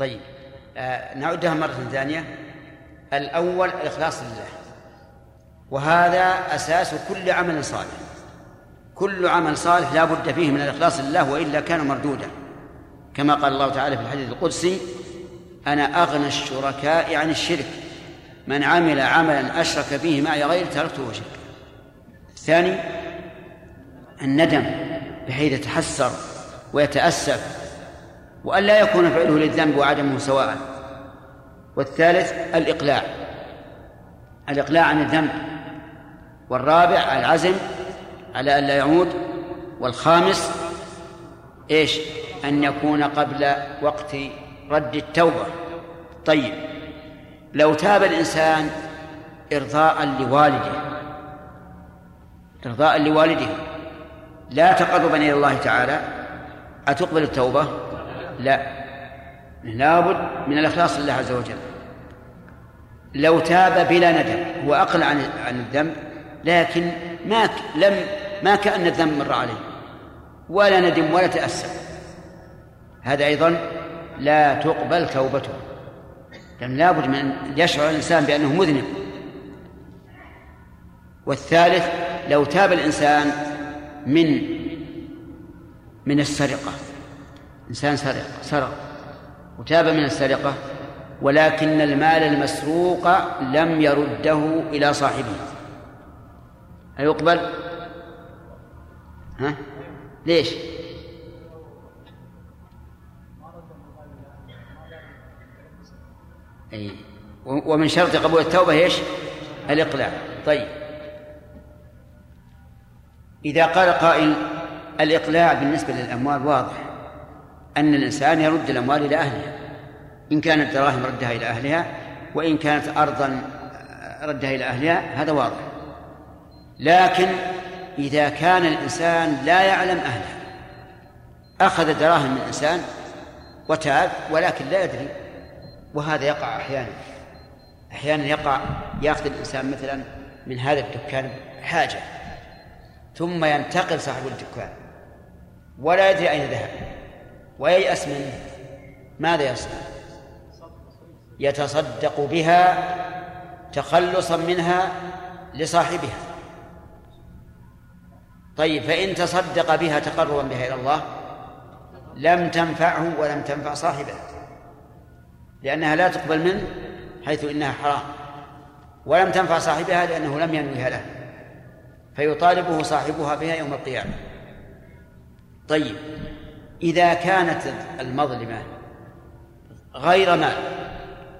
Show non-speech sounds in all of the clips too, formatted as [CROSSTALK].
طيب آه نعدها مرة ثانية. الأول الإخلاص لله وهذا أساس كل عمل صالح. كل عمل صالح لا بد فيه من الإخلاص لله وإلا كان مردودا. كما قال الله تعالى في الحديث القدسي أنا أغنى الشركاء عن الشرك من عمل عملا أشرك فيه معي غير تركته وشركه الثاني الندم بحيث يتحسر ويتأسف وأن لا يكون فعله للذنب وعدمه سواء. والثالث الإقلاع. الإقلاع عن الذنب. والرابع العزم على أن لا يعود. والخامس إيش؟ أن يكون قبل وقت رد التوبة. طيب. لو تاب الإنسان إرضاء لوالده. إرضاء لوالده. لا تقربا إلى الله تعالى. أتقبل التوبة؟ لا. لابد من الإخلاص لله عز وجل. لو تاب بلا ندم هو أقل عن عن الذنب لكن ما لم ما كأن الذنب مر عليه. ولا ندم ولا تأسف. هذا أيضا لا تقبل توبته. لأن لابد من يشعر الإنسان بأنه مذنب. والثالث لو تاب الإنسان من من السرقة. إنسان سرق سرق وتاب من السرقة ولكن المال المسروق لم يرده إلى صاحبه أيقبل؟ ها؟ ليش؟ أي ومن شرط قبول التوبة إيش؟ الإقلاع طيب إذا قال قائل الإقلاع بالنسبة للأموال واضح أن الإنسان يرد الأموال إلى أهلها إن كانت دراهم ردها إلى أهلها وإن كانت أرضا ردها إلى أهلها هذا واضح. لكن إذا كان الإنسان لا يعلم أهله أخذ دراهم من إنسان وتاب ولكن لا يدري وهذا يقع أحيانا. أحيانا يقع يأخذ الإنسان مثلا من هذا الدكان حاجة ثم ينتقل صاحب الدكان ولا يدري أين ذهب. وييأس منه. ماذا يصنع؟ يتصدق بها تخلصا منها لصاحبها. طيب فإن تصدق بها تقربا بها إلى الله لم تنفعه ولم تنفع صاحبه لأنها لا تقبل منه حيث إنها حرام. ولم تنفع صاحبها لأنه لم ينويها له فيطالبه صاحبها بها يوم القيامة. طيب إذا كانت المظلمة غير مال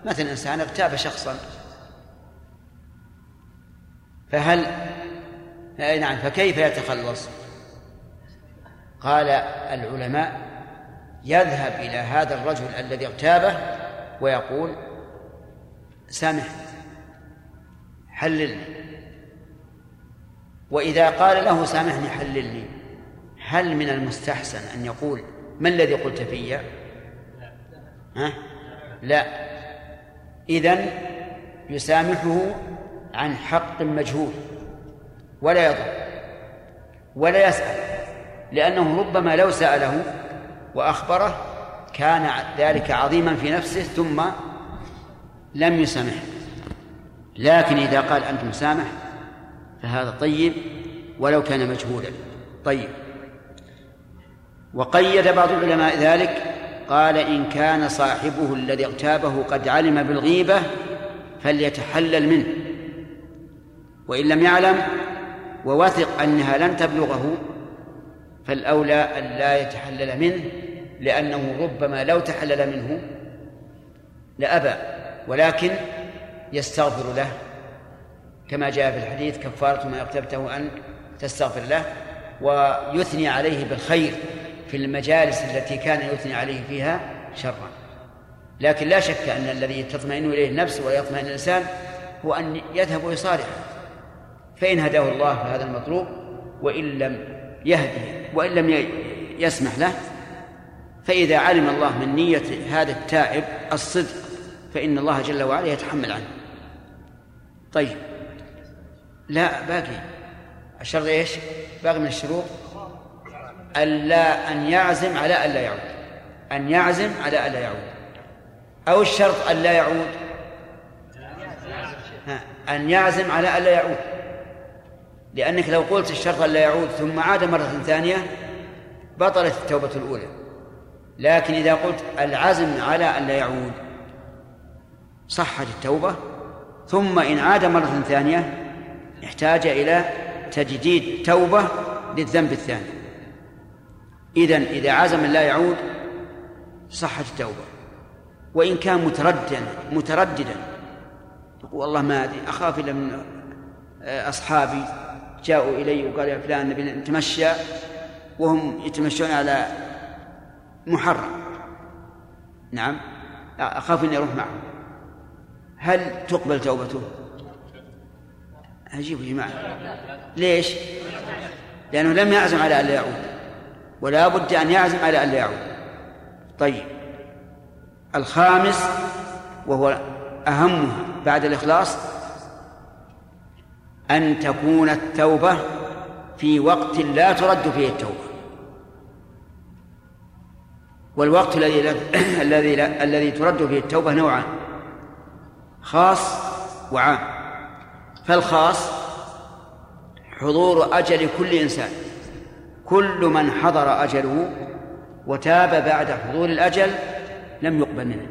مثلا إنسان اغتاب شخصا فهل نعم فكيف يتخلص؟ قال العلماء يذهب إلى هذا الرجل الذي اغتابه ويقول سامح حللني. وإذا قال له سامحني حللني. هل من المستحسن أن يقول ما الذي قلت في؟ ها؟ لا. إذن يسامحه عن حق مجهول. ولا يضر. ولا يسأل. لأنه ربما لو سأله وأخبره كان ذلك عظيما في نفسه ثم لم يسامحه. لكن إذا قال أنت مسامح فهذا طيب ولو كان مجهولا. طيب. وقيد بعض العلماء ذلك قال إن كان صاحبه الذي اغتابه قد علم بالغيبة فليتحلل منه. وإن لم يعلم ووثق أنها لن تبلغه فالأولى أن لا يتحلل منه لأنه ربما لو تحلل منه لأبى ولكن يستغفر له. كما جاء في الحديث كفارة ما اغتبته أن تستغفر له ويثني عليه بالخير. في المجالس التي كان يثني عليه فيها شرا. لكن لا شك أن الذي تطمئن إليه النفس ويطمئن الإنسان هو أن يذهب ويصالح فإن هداه الله فهذا المطلوب وإن لم يهدي وإن لم يسمح له فإذا علم الله من نية هذا التائب الصدق فإن الله جل وعلا يتحمل عنه. طيب لا باقي. الشرط إيش؟ باقي من الشروط. ألا أن يعزم على ألا يعود. أن يعزم على ألا يعود. أو الشرط أن لا يعود. أن يعزم على أن لا يعود. لأنك لو قلت الشرط أن لا يعود ثم عاد مرة ثانية بطلت التوبة الأولى. لكن إذا قلت العزم على أن لا يعود صحت التوبة ثم إن عاد مرة ثانية احتاج إلى تجديد توبة للذنب الثاني. إذن إذا عزم لا يعود صحت التوبة. وإن كان مترددا مترددا يقول والله ما أدري أخاف إلا من أصحابي جاءوا إلي وقالوا يا فلان نبي نتمشى وهم يتمشون على محرم. نعم أخاف أني أروح معهم. هل تقبل توبته؟ عجيب يا جماعة. ليش؟ لأنه لم يعزم على أن لا يعود. ولا بد أن يعزم على أن لا يعود. طيب. الخامس وهو أهمها بعد الإخلاص أن تكون التوبة في وقت لا ترد فيه التوبة. والوقت الذي [CLEARS THROAT] الذي الذي ترد فيه التوبة نوعان خاص وعام. فالخاص حضور أجل كل إنسان. كل من حضر أجله وتاب بعد حضور الأجل لم يقبل منه.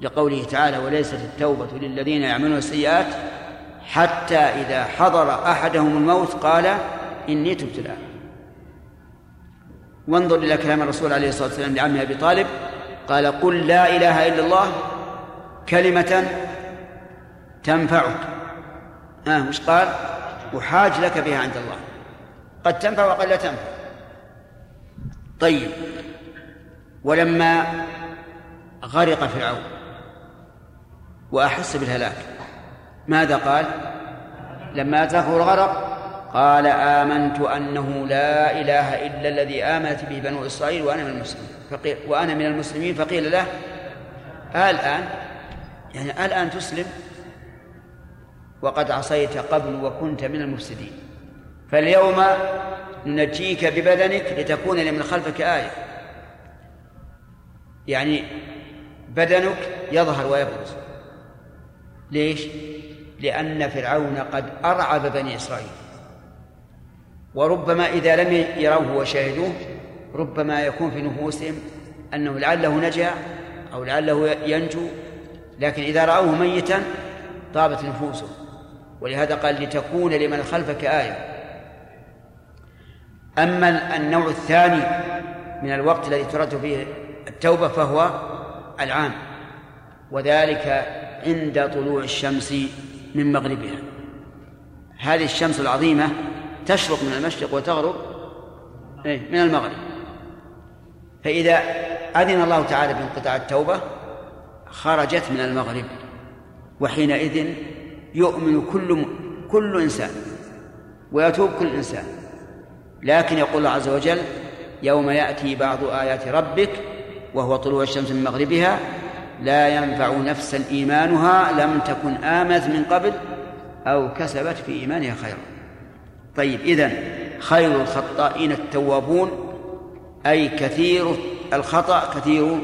لقوله تعالى وليست التوبة للذين يعملون السيئات حتى إذا حضر أحدهم الموت قال إني تبت الآن وانظر إلى كلام الرسول عليه الصلاة والسلام لعمه أبي طالب قال قل لا إله إلا الله كلمة تنفعك آه وش قال؟ أحاج لك بها عند الله قد تنفع وقد لا تنفع. طيب. ولما غرق فرعون وأحس بالهلاك ماذا قال؟ لما أدركه الغرق قال آمنت أنه لا إله إلا الذي آمنت به بنو إسرائيل وأنا من المسلمين. فقيل وأنا من المسلمين فقيل له الآن يعني الآن تسلم وقد عصيت قبل وكنت من المفسدين. فاليوم ننجيك ببدنك لتكون لمن خلفك آية. يعني بدنك يظهر ويبرز. ليش؟ لأن فرعون قد أرعب بني إسرائيل. وربما إذا لم يروه وشاهدوه ربما يكون في نفوسهم أنه لعله نجا أو لعله ينجو. لكن إذا رأوه ميتا طابت نفوسهم ولهذا قال لتكون لمن خلفك آية. أما النوع الثاني من الوقت الذي ترد فيه التوبة فهو العام وذلك عند طلوع الشمس من مغربها. هذه الشمس العظيمة تشرق من المشرق وتغرب إيه، من المغرب. فإذا أذن الله تعالى بانقطاع التوبة خرجت من المغرب وحينئذ يؤمن كل كل إنسان ويتوب كل إنسان. لكن يقول الله عز وجل يوم يأتي بعض آيات ربك وهو طلوع الشمس من مغربها لا ينفع نفسا إيمانها لم تكن آمنت من قبل أو كسبت في إيمانها خيرا. طيب إذن خير الخطائين التوابون أي كثير الخطأ كثير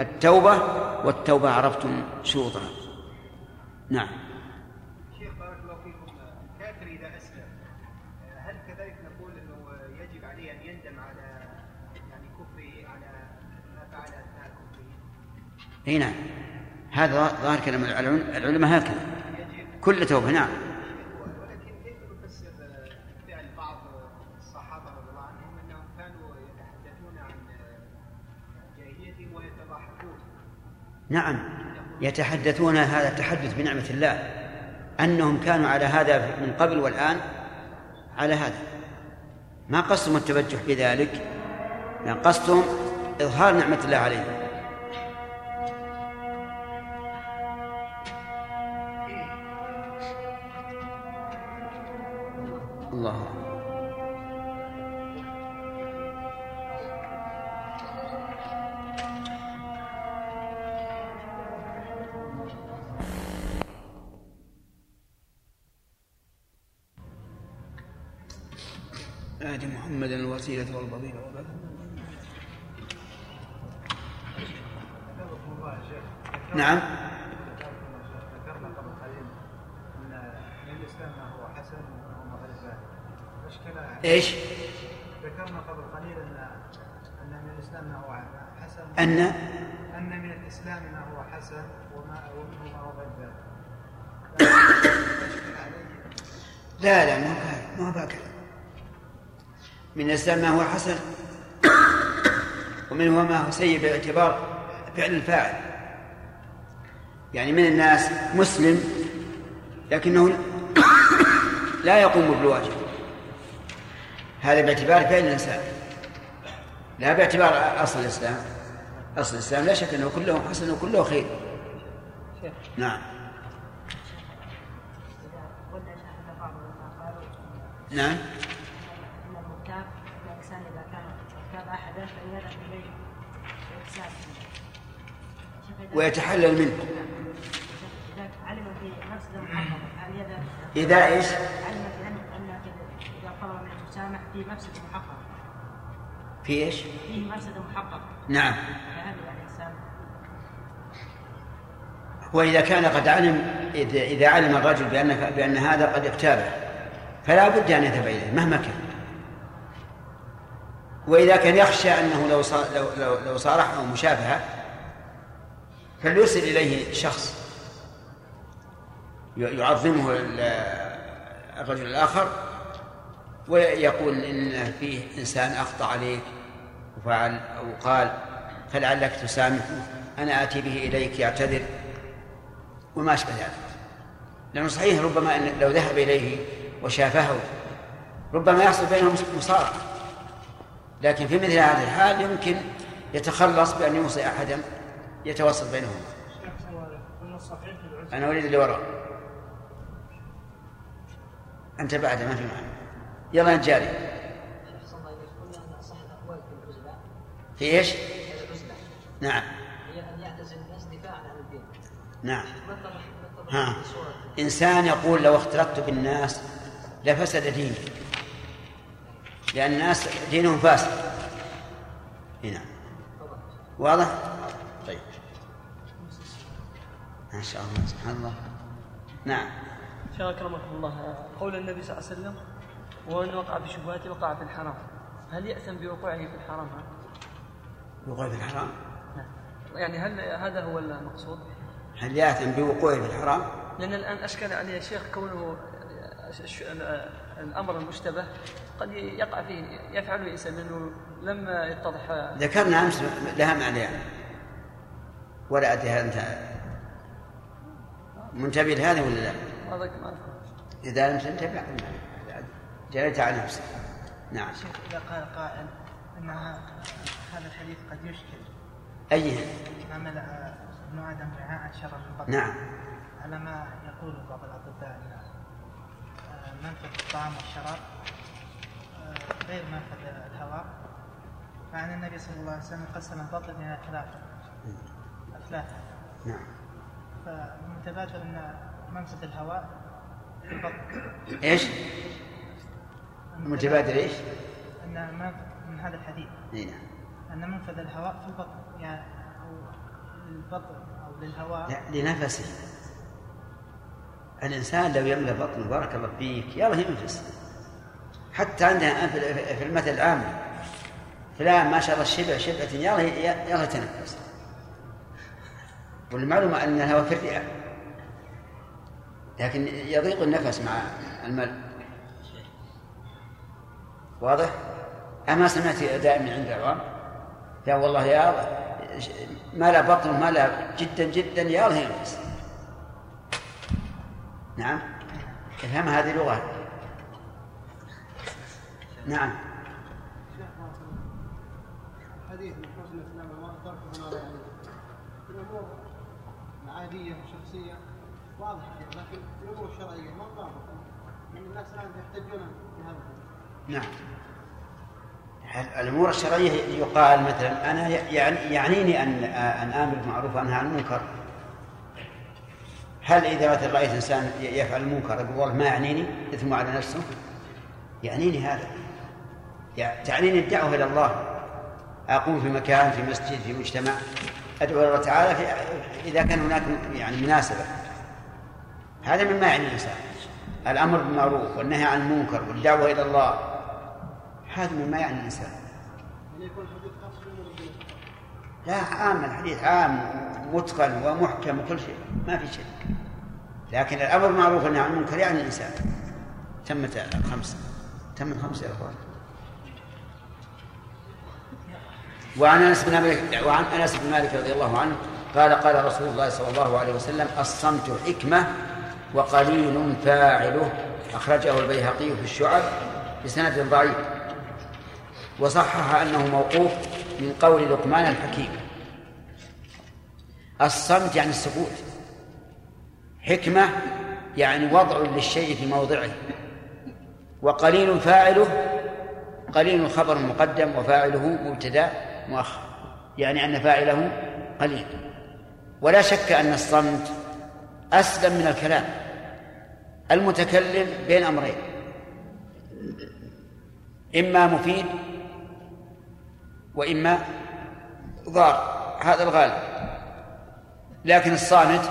التوبة والتوبة عرفتم شروطها. نعم. أي نعم. هذا ظاهر كلام العلماء هكذا. كل توبة نعم. نعم. يتحدثون هذا التحدث بنعمة الله أنهم كانوا على هذا من قبل والآن على هذا. ما قصدهم التبجح بذلك؟ يعني قصدهم إظهار نعمة الله عليهم. الله. آت محمدا الوسيلة والفضيلة نعم ذكرنا قبل قليل ان من الاسلام ما هو حسن وما غير ذلك المشكلة إيش؟ ذكرنا قبل قليل ان أن من الإسلام ما هو حسن. أن؟ أن من الإسلام ما هو حسن وما ومنه ما هو غير ذلك. لا لا ما هو ما هو هكذا من الإسلام ما هو حسن ومنه ما هو سيء باعتبار فعل الفاعل. يعني من الناس مسلم لكنه لا يقوم بالواجب. هذا باعتبار فعل الإنسان. لا باعتبار أصل الإسلام. أصل الإسلام لا شك أنه كله حسن وكله خير. نعم. نعم. ان المغتاب الانسان اذا منه المسامح في إيش؟ فيه مفسده محققه نعم. وإذا كان قد علم إذا إذا علم الرجل بأن بأن هذا قد اغتابه فلا بد أن يذهب إليه مهما كان. وإذا كان يخشى أنه لو صار لو لو, لو صارحه مشافهة فليرسل إليه شخص يعظمه ال- الرجل الآخر ويقول إن فيه إنسان أخطأ عليك وفعل أو قال فلعلك تسامحه أنا آتي به إليك يعتذر. وما أشبه ذلك. لأنه صحيح ربما أن لو ذهب إليه وشافهه ربما يحصل بينهم مصارعة لكن في مثل هذه الحال يمكن يتخلص بأن يوصي أحدا يتوسط بينهما. أنا أريد اللي وراء. أنت بعد ما في معنى. يلا أنت جاري. شيخ صلى الله عليه وسلم قلنا ان صح الاقوال في؟ العزله نعم. نعم. ها. إنسان يقول لو اختلطت بالناس لفسد ديني. لأن الناس دينهم فاسد. هنا. واضح؟ طيب. ما شاء الله سبحان الله. نعم. شيخ اكرمكم الله. قول النبي صلى الله عليه وسلم. ومن وقع في شبهات وقع في الحرام هل يأثم بوقوعه في الحرام هذا؟ وقوع في الحرام يعني هل هذا هو المقصود؟ هل يأثم بوقوعه في الحرام؟ لأن الآن أشكل علي يا شيخ كونه الأمر المشتبه قد يقع فيه يفعله الإنسان لأنه لما يتضح ذكرنا أمس لها معنيان ولا أدري هل أنت منتبه لهذا ولا لا؟ ما أذكر إذا لم تنتبه جريت على نفسك. نعم. شيخ إذا قال قائل إن هذا الحديث قد يشكل. أيها ما ملأ ابن آدم وعاء شر من بطن. نعم. على ما يقول بعض الأطباء إن آه، منفذ الطعام والشراب آه، غير منفذ الهواء. مع أن النبي صلى الله عليه وسلم قسم البطن إلى ثلاثة. افلاتا نعم. فمتبادر إن منفذ الهواء في البطن. إيش؟ متبادل إيش؟ أن من هذا الحديث. إي نعم. أن منفذ الهواء في البطن يعني أو للبطن أو للهواء. لا لنفسه. الإنسان لو يملأ بطنه بارك الله فيك يلا ينفس. حتى عندنا في- في المثل العام فلان ما شاء الله شبع شبعة يلا يلا يتنفس. والمعلومة أن الهواء في الرئة. لكن يضيق النفس مع الملء واضح؟ أما سمعت دائما عند العوام لا والله يا ما لا بطن ما لا جدا جدا يا الله ينفس. نعم. افهم هذه لغة نعم. حديث من حسن الاسلام تركه الأمور العادية والشخصية واضح لكن الأمور الشرعية ما ضابط يعني الناس الآن يحتجون بهذا. نعم. الأمور الشرعية يقال مثلا أنا يعني يعنيني أن أن آمر بالمعروف وأنهى عن المنكر؟ هل إذا مثلا رأيت إنسان يفعل المنكر أقول والله ما يعنيني إثم على نفسه؟ يعنيني هذا. يع- تعنيني الدعوة إلى الله. أقوم في مكان في مسجد في مجتمع. أدعو الله تعالى في إذا كان هناك يعني مناسبة. هذا مما يعني الإنسان. الأمر بالمعروف والنهي عن المنكر والدعوة إلى الله. هذا مما يعني الإنسان لا عام الحديث عام متقن ومحكم وكل شيء. ما في شيء لكن الأمر بالمعروف والنهي عن المنكر يعني الإنسان تمت الخمسة تم الخمسة يا أخوان. وعن أنس بن مالك وعن أنس بن مالك رضي الله عنه قال قال رسول الله صلى الله عليه وسلم الصمت حكمة وقليل فاعله. أخرجه البيهقي في الشعب بسند ضعيف. وصحح أنه موقوف من قول لقمان الحكيم. الصمت يعني السكوت. حكمة يعني وضع للشيء في موضعه. وقليل فاعله قليل خبر مقدم وفاعله مبتدأ مؤخر. يعني أن فاعله قليل. ولا شك أن الصمت أسلم من الكلام المتكلم بين أمرين. إما مفيد وإما ضار هذا الغالب. لكن الصامت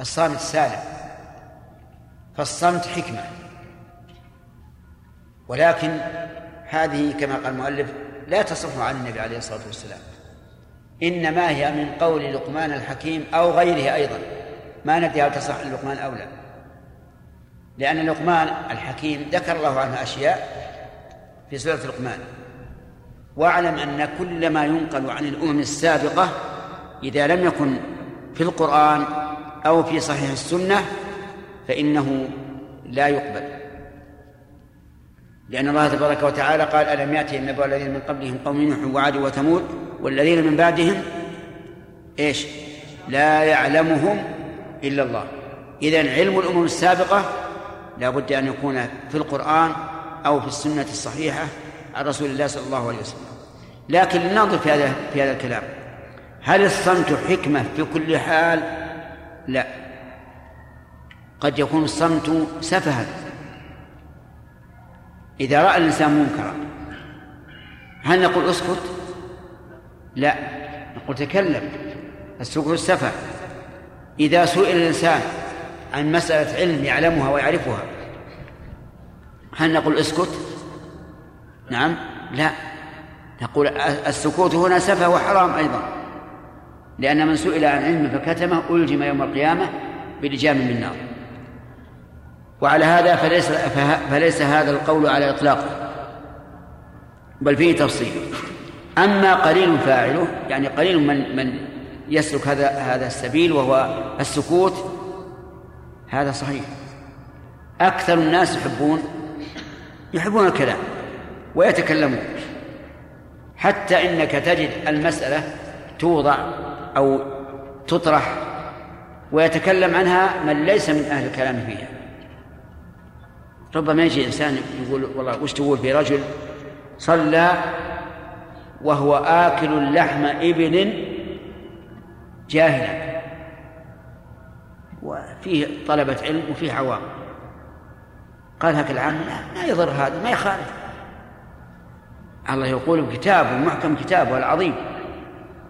الصامت سالم. فالصمت حكمة. ولكن هذه كما قال المؤلف لا تصح عن النبي عليه الصلاة والسلام. إنما هي من قول لقمان الحكيم أو غيره أيضا. ما ندري هل تصح لقمان أو لا. لأن لقمان الحكيم ذكر الله عنه أشياء في سورة لقمان. واعلم أن كل ما ينقل عن الأمم السابقة إذا لم يكن في القرآن أو في صحيح السنة فإنه لا يقبل. لأن الله تبارك وتعالى قال ألم يأتي النبأ الذين من قبلهم قوم نوح وعاد وثمود والذين من بعدهم؟ إيش؟ لا يعلمهم إلا الله. إذا علم الأمم السابقة لا بد أن يكون في القرآن أو في السنة الصحيحة عن رسول الله صلى الله عليه وسلم. لكن لننظر في هذا في هذا الكلام. هل الصمت حكمة في كل حال؟ لا. قد يكون الصمت سفها. إذا رأى الإنسان منكرا هل نقول اسكت؟ لا. نقول تكلم. السكوت السفه إذا سئل الإنسان عن مسألة علم يعلمها ويعرفها هل نقول اسكت؟ نعم؟ لا. نقول السكوت هنا سفه وحرام أيضا. لأن من سئل عن علم فكتمه ألجم يوم القيامة بلجام من نار. وعلى هذا فليس فليس هذا القول على إطلاقه بل فيه تفصيل. أما قليل فاعله يعني قليل من من يسلك هذا هذا السبيل وهو السكوت هذا صحيح. أكثر الناس يحبون يحبون الكلام. ويتكلمون. حتى إنك تجد المسألة توضع أو تطرح ويتكلم عنها من ليس من أهل الكلام فيها. ربما يجي إنسان يقول والله وش تقول في رجل صلى وهو آكل لحم إبل جاهلا. وفيه طلبة علم وفيه عوام. قال هكذا العام ما يضر هذا ما يخالف. الله يقول بكتاب محكم كتابه العظيم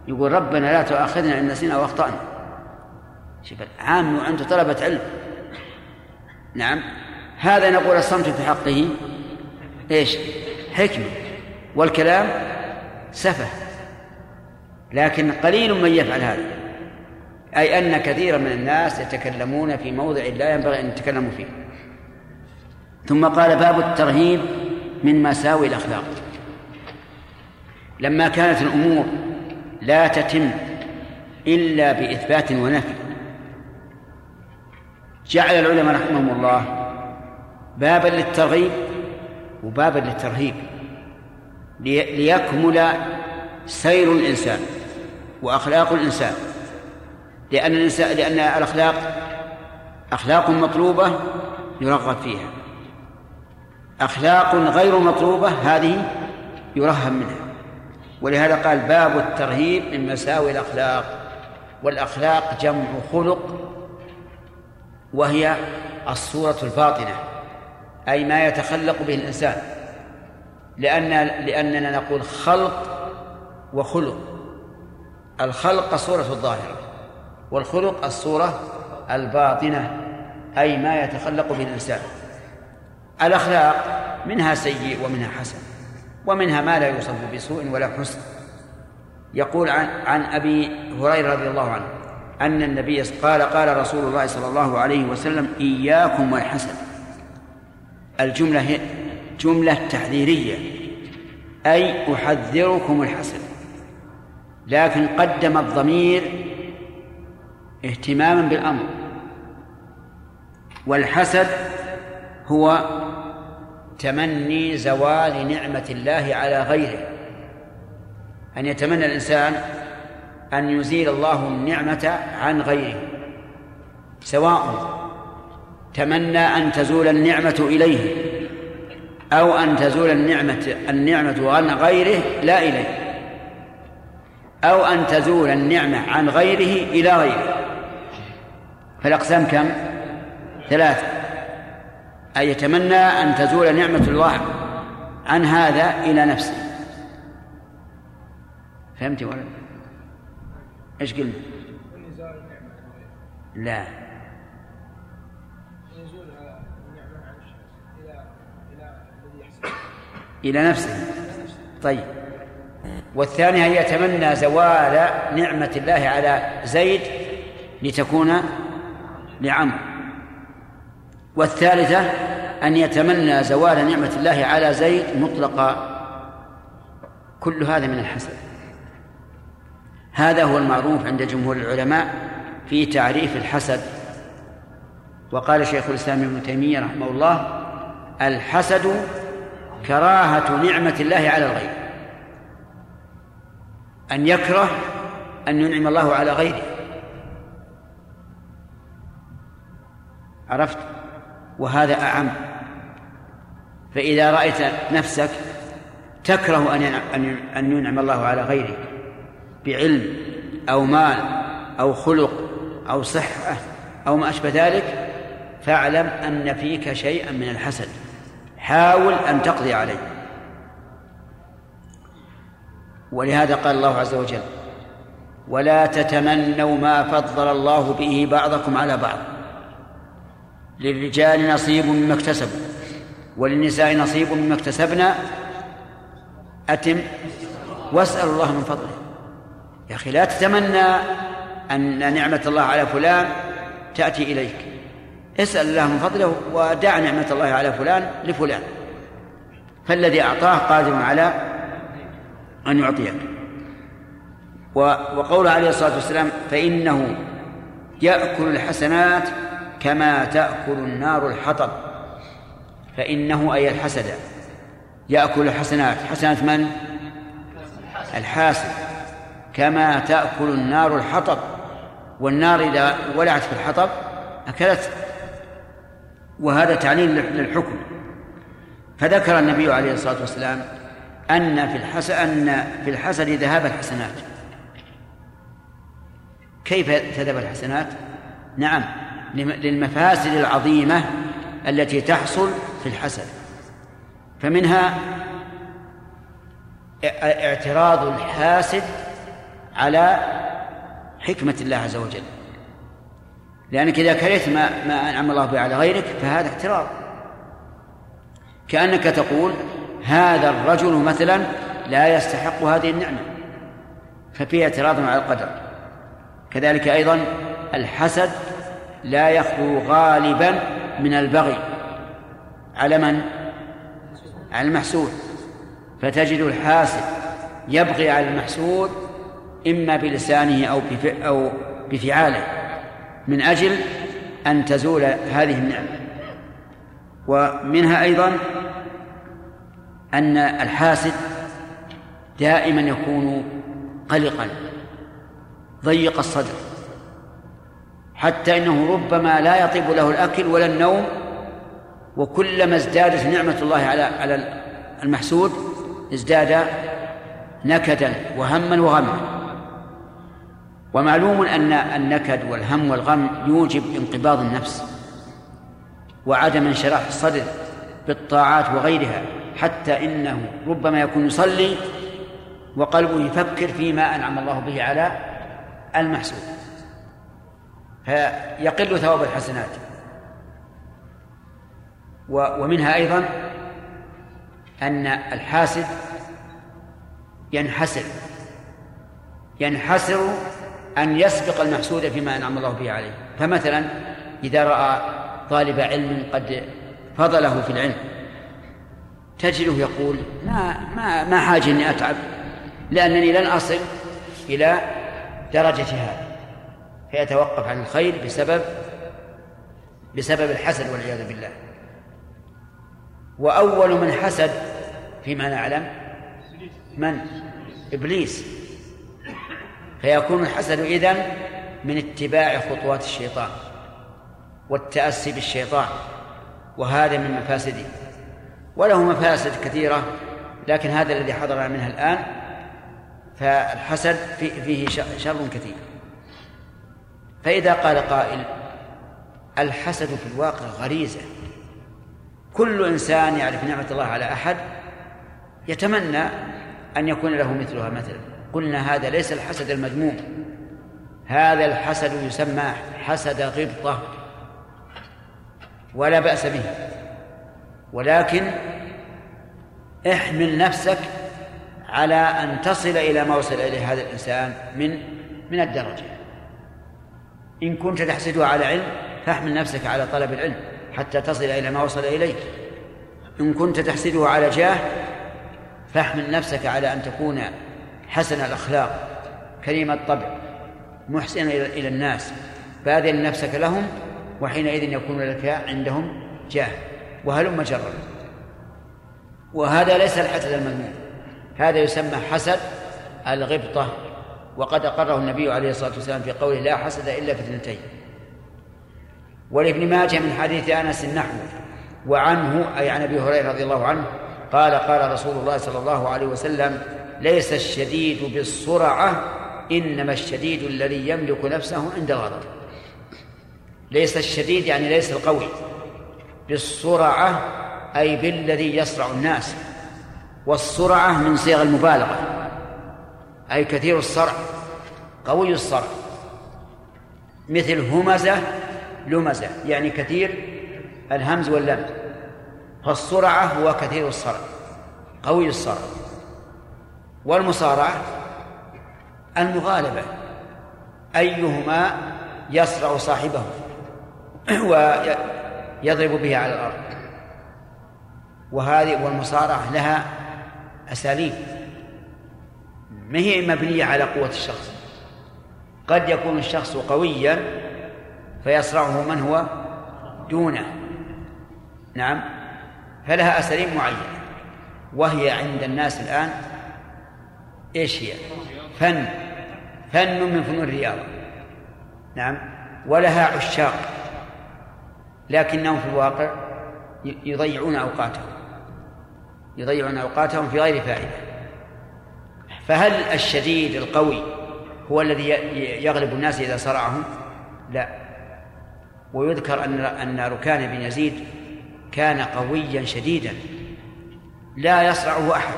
يقول ربنا لا تؤاخذنا إن نسينا وأخطأنا. شوف عام وعنده طلبة علم. نعم. هذا نقول الصمت في حقه. إيش؟ حكمة. والكلام سفه. لكن قليل من يفعل هذا. أي أن كثيرا من الناس يتكلمون في موضع لا ينبغي أن يتكلموا فيه. ثم قال باب الترهيب من مساوي الأخلاق. لما كانت الأمور لا تتم إلا بإثبات ونفي. جعل العلماء رحمهم الله بابا للترغيب وبابا للترهيب ليكمل سير الإنسان وأخلاق الإنسان. لأن الإنسان لأن الأخلاق أخلاق مطلوبة يرغب فيها. أخلاق غير مطلوبة هذه يرهب منها. ولهذا قال باب الترهيب من مساوي الأخلاق والأخلاق جمع خلق وهي الصورة الباطنة أي ما يتخلق به الإنسان لأن لأننا نقول خلق وخلق الخلق الصورة الظاهرة والخلق الصورة الباطنة أي ما يتخلق به الإنسان الأخلاق منها سيء ومنها حسن. ومنها ما لا يوصف بسوء ولا حسن. يقول عن عن أبي هريرة رضي الله عنه أن النبي قال قال رسول الله صلى الله عليه وسلم إياكم والحسن الجملة هي جملة تحذيرية. أي أحذركم الحسن لكن قدم الضمير اهتماما بالأمر. والحسد هو تمني زوال نعمة الله على غيره. أن يتمنى الإنسان أن يزيل الله النعمة عن غيره. سواء تمنى أن تزول النعمة إليه أو أن تزول النعمة النعمة عن غيره لا إليه. أو أن تزول النعمة عن غيره إلى غيره. فالأقسام كم؟ ثلاثة. أي يتمنى أن تزول نعمة الله عن هذا إلى نفسه. فهمت ولا؟ إيش قلنا؟ لا. إلى نفسه. طيب. والثانية هي يتمنى زوال نعمة الله على زيد لتكون لعمرو والثالثة أن يتمنى زوال نعمة الله على زيد مطلقا كل هذا من الحسد. هذا هو المعروف عند جمهور العلماء في تعريف الحسد. وقال شيخ الإسلام ابن تيمية رحمه الله الحسد كراهة نعمة الله على الغير. أن يكره أن ينعم الله على غيره. عرفت؟ وهذا أعم. فإذا رأيت نفسك تكره أن أن ينعم الله على غيرك بعلم أو مال أو خلق أو صحة أو ما أشبه ذلك فاعلم أن فيك شيئا من الحسد. حاول أن تقضي عليه. ولهذا قال الله عز وجل ولا تتمنوا ما فضل الله به بعضكم على بعض. للرجال نصيب مما اكتسبوا وللنساء نصيب مما اكتسبنا. أتم واسأل الله من فضله. يا أخي لا تتمنى أن نعمة الله على فلان تأتي إليك. اسأل الله من فضله ودع نعمة الله على فلان لفلان. فالذي أعطاه قادر على أن يعطيك. وقول عليه الصلاة والسلام فإنه يأكل الحسنات كما تأكل النار الحطب. فإنه أي الحسد. يأكل الحسنات. حسنات من؟ الحاسد. كما تأكل النار الحطب. والنار إذا ولعت في الحطب أكلت. وهذا تعليل للحكم. فذكر النبي عليه الصلاة والسلام أن في الحسد أن في الحسد ذهاب الحسنات. كيف تذهب الحسنات؟ نعم. للمفاسد العظيمة التي تحصل في الحسد. فمنها اعتراض الحاسد على حكمة الله عز وجل. لأنك إذا كرهت ما ما أنعم الله به على غيرك فهذا اعتراض. كأنك تقول هذا الرجل مثلا لا يستحق هذه النعمة. ففيه اعتراض على القدر. كذلك أيضا الحسد لا يخلو غالبا من البغي. على من؟ على المحسود. فتجد الحاسد يبغي على المحسود إما بلسانه أو أو بفعاله من أجل أن تزول هذه النعمة. ومنها أيضا أن الحاسد دائما يكون قلقا ضيق الصدر. حتى إنه ربما لا يطيب له الأكل ولا النوم وكلما ازدادت نعمة الله على على المحسود ازداد نكدا وهما وغما. ومعلوم أن النكد والهم والغم يوجب انقباض النفس وعدم انشراح الصدر بالطاعات وغيرها حتى إنه ربما يكون يصلي وقلبه يفكر فيما أنعم الله به على المحسود. فيقل ثواب الحسنات. ومنها أيضا أن الحاسد ينحسر ينحسر أن يسبق المحسود فيما أنعم الله به عليه. فمثلا إذا رأى طالب علم قد فضله في العلم تجده يقول ما ما ما حاجة إني أتعب لأنني لن أصل إلى درجة هذا. فيتوقف عن الخير بسبب بسبب الحسد والعياذ بالله. وأول من حسد فيما نعلم من؟ إبليس. فيكون الحسد إذن من اتباع خطوات الشيطان والتأسي بالشيطان وهذا من مفاسده وله مفاسد كثيرة لكن هذا الذي حضرنا منها الآن فالحسد فيه شر كثير. فإذا قال قائل الحسد في الواقع غريزة. كل إنسان يعرف نعمة الله على أحد يتمنى أن يكون له مثلها مثلا. قلنا هذا ليس الحسد المذموم. هذا الحسد يسمى حسد غبطة. ولا بأس به. ولكن احمل نفسك على أن تصل إلى ما وصل إليه هذا الإنسان من من الدرجة. إن كنت تحسده على علم فاحمل نفسك على طلب العلم حتى تصل إلى ما وصل إليك. إن كنت تحسده على جاه فاحمل نفسك على أن تكون حسن الأخلاق كريم الطبع محسنا إلى الناس. باذل نفسك لهم وحينئذ يكون لك عندهم جاه. وهلم جرا. وهذا ليس الحسد المذموم هذا يسمى حسد الغبطة. وقد أقره النبي عليه الصلاة والسلام في قوله لا حسد إلا في اثنتين. ولابن ماجه من حديث أنس نحو وعنه أي عن أبي هريرة رضي الله عنه قال قال رسول الله صلى الله عليه وسلم ليس الشديد بالسرعة إنما الشديد الذي يملك نفسه عند الغضب ليس الشديد يعني ليس القوي. بالسرعة أي بالذي يسرع الناس. والسرعة من صيغ المبالغة. أي كثير الصرع قوي الصرع. مثل همزة لمزة يعني كثير الهمز واللمز. فالسرعة هو كثير الصرع قوي الصرع. والمصارعة المغالبة أيهما يصرع صاحبه [CLEARS THROAT] ويضرب به على الأرض. وهذه والمصارعة لها أساليب. ما هي مبنية على قوة الشخص؟ قد يكون الشخص قويا فيصرعه من هو؟ دونه. نعم. فلها أساليب معينة. وهي عند الناس الآن إيش هي؟ فن. فن من فنون الرياضة. نعم. ولها عشاق. لكنهم في الواقع يضيعون أوقاتهم. يضيعون أوقاتهم في غير فائدة. فهل الشديد القوي هو الذي يغلب الناس إذا صرعهم؟ لا. ويذكر أن أن ركان بن يزيد كان قويا شديدا. لا يصرعه أحد.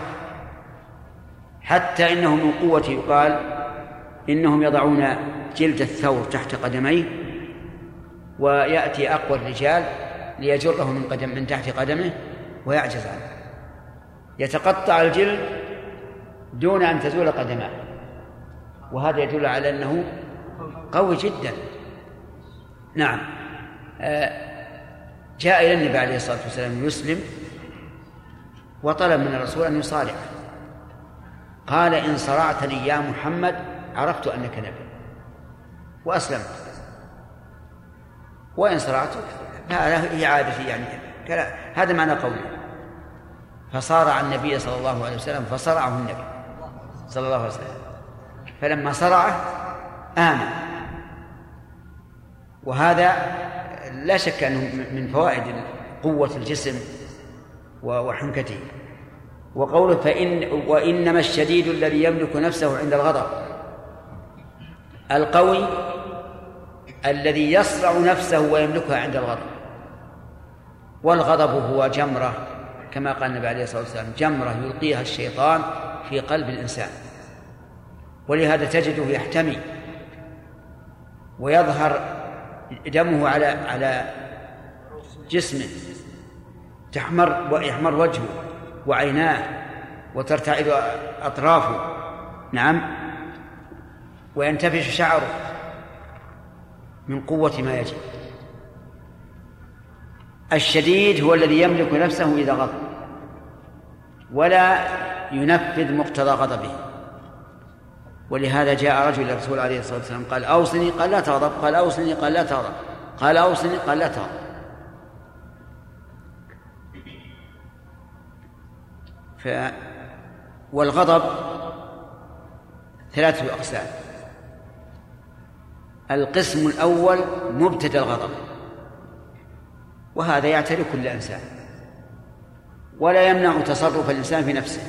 حتى إنه من قوته يقال إنهم يضعون جلد الثور تحت قدميه ويأتي أقوى الرجال ليجره من قدم من تحت قدمه ويعجز عنه. يتقطع الجلد دون أن تزول قدماه. وهذا يدل على أنه قوي جدا. نعم. آه، جاء إلى النبي عليه الصلاة والسلام يسلم وطلب من الرسول أن يصارعه قال إن صرعتني يا محمد عرفت أنك نبي. وأسلمت. وإن صرعتك فهذا هي عادتي يعني. هذا معنى قوله. فصارع النبي صلى الله عليه وسلم فصرعه النبي. صلى الله عليه وسلم. فلما صرعه آمن. وهذا لا شك أنه من فوائد قوة الجسم وحنكته. وقوله فإن وإنما الشديد الذي يملك نفسه عند الغضب. القوي الذي يصرع نفسه ويملكها عند الغضب. والغضب هو جمرة كما قال النبي عليه الصلاة والسلام جمرة يلقيها الشيطان في قلب الإنسان. ولهذا تجده يحتمي ويظهر دمه على على جسمه تحمر ويحمر وجهه وعيناه وترتعد أطرافه. نعم. وينتفش شعره من قوة ما يجب. الشديد هو الذي يملك نفسه إذا غضب. ولا ينفذ مقتضى غضبه. ولهذا جاء رجل الرسول عليه الصلاة والسلام قال أوصني. قال لا تغضب. قال أوصني. قال لا تغضب. قال أوصني. قال لا تغضب. ف والغضب ثلاثة أقسام. القسم الأول مبتدأ الغضب. وهذا يعتري كل إنسان. ولا يمنع تصرف الإنسان في نفسه.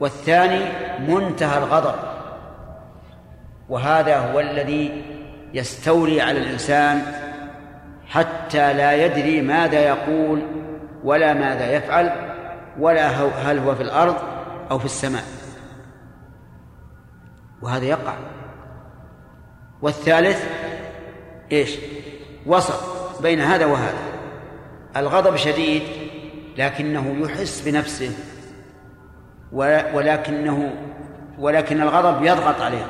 والثاني منتهى الغضب. وهذا هو الذي يستولي على الإنسان حتى لا يدري ماذا يقول ولا ماذا يفعل ولا هل هو في الأرض أو في السماء. وهذا يقع. والثالث إيش؟ وسط بين هذا وهذا. الغضب شديد لكنه يحس بنفسه. ولكنه ولكن الغضب يضغط عليه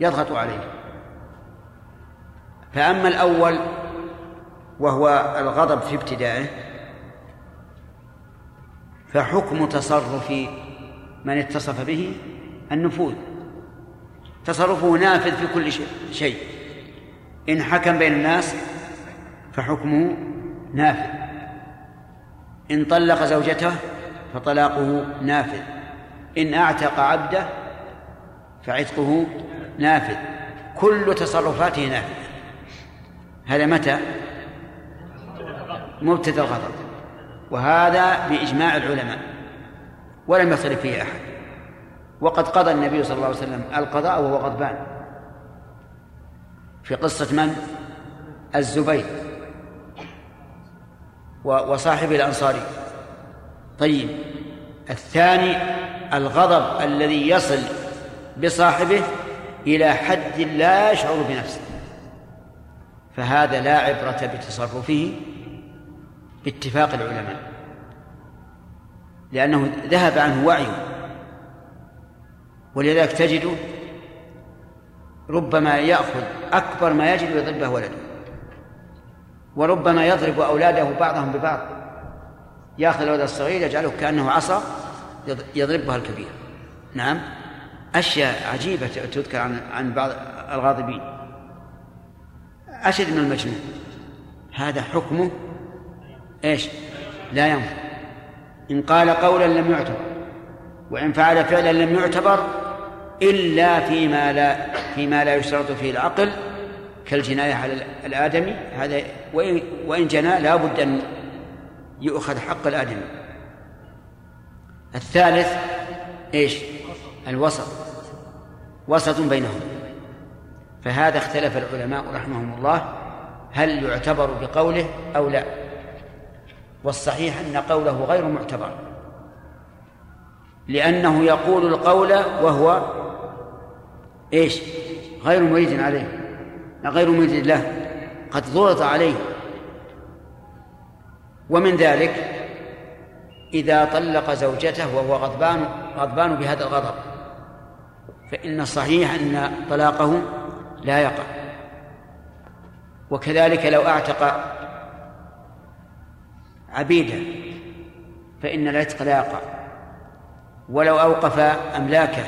يضغط عليه. فأما الأول وهو الغضب في ابتدائه فحكم تصرف من اتصف به النفوذ. تصرفه نافذ في كل شيء. إن حكم بين الناس فحكمه نافذ. إن طلق زوجته فطلاقه نافذ. إن أعتق عبده فعتقه نافذ. كل تصرفاته نافذة. هذا متى؟ مبتدأ الغضب. وهذا بإجماع العلماء. ولم يختلف فيه أحد. وقد قضى النبي صلى الله عليه وسلم القضاء وهو غضبان. في قصة من؟ الزبير. وصاحبه الأنصاري. طيب. الثاني الغضب الذي يصل بصاحبه إلى حد لا يشعر بنفسه. فهذا لا عبرة بتصرفه باتفاق العلماء. لأنه ذهب عنه وعيه ولذلك تجده ربما يأخذ أكبر ما يجد ويضربه ولده. وربما يضرب أولاده بعضهم ببعض. يأخذ الولد الصغير يجعله كأنه عصا يضربها الكبير. نعم. أشياء عجيبة تذكر عن عن بعض الغاضبين. أشد من المجنون. هذا حكمه إيش؟ لا ينفع. إن قال قولا لم يعتبر وإن فعل فعلا لم يعتبر إلا فيما لا فيما لا يشترط فيه العقل كالجناية على الآدمي. هذا وإن جنى لا بد أن يؤخذ حق الآدمي الثالث إيش؟ الوسط. وسط بينهم. فهذا اختلف العلماء رحمهم الله هل يعتبر بقوله أو لا. والصحيح أن قوله غير معتبر. لأنه يقول القول وهو إيش؟ غير مريد عليه. غير مريد له. قد ضغط عليه. ومن ذلك إذا طلق زوجته وهو غضبان غضبان بهذا الغضب. فإن الصحيح أن طلاقه لا يقع. وكذلك لو أعتق عبيدا فإن العتق لا يقع. ولو أوقف أملاكه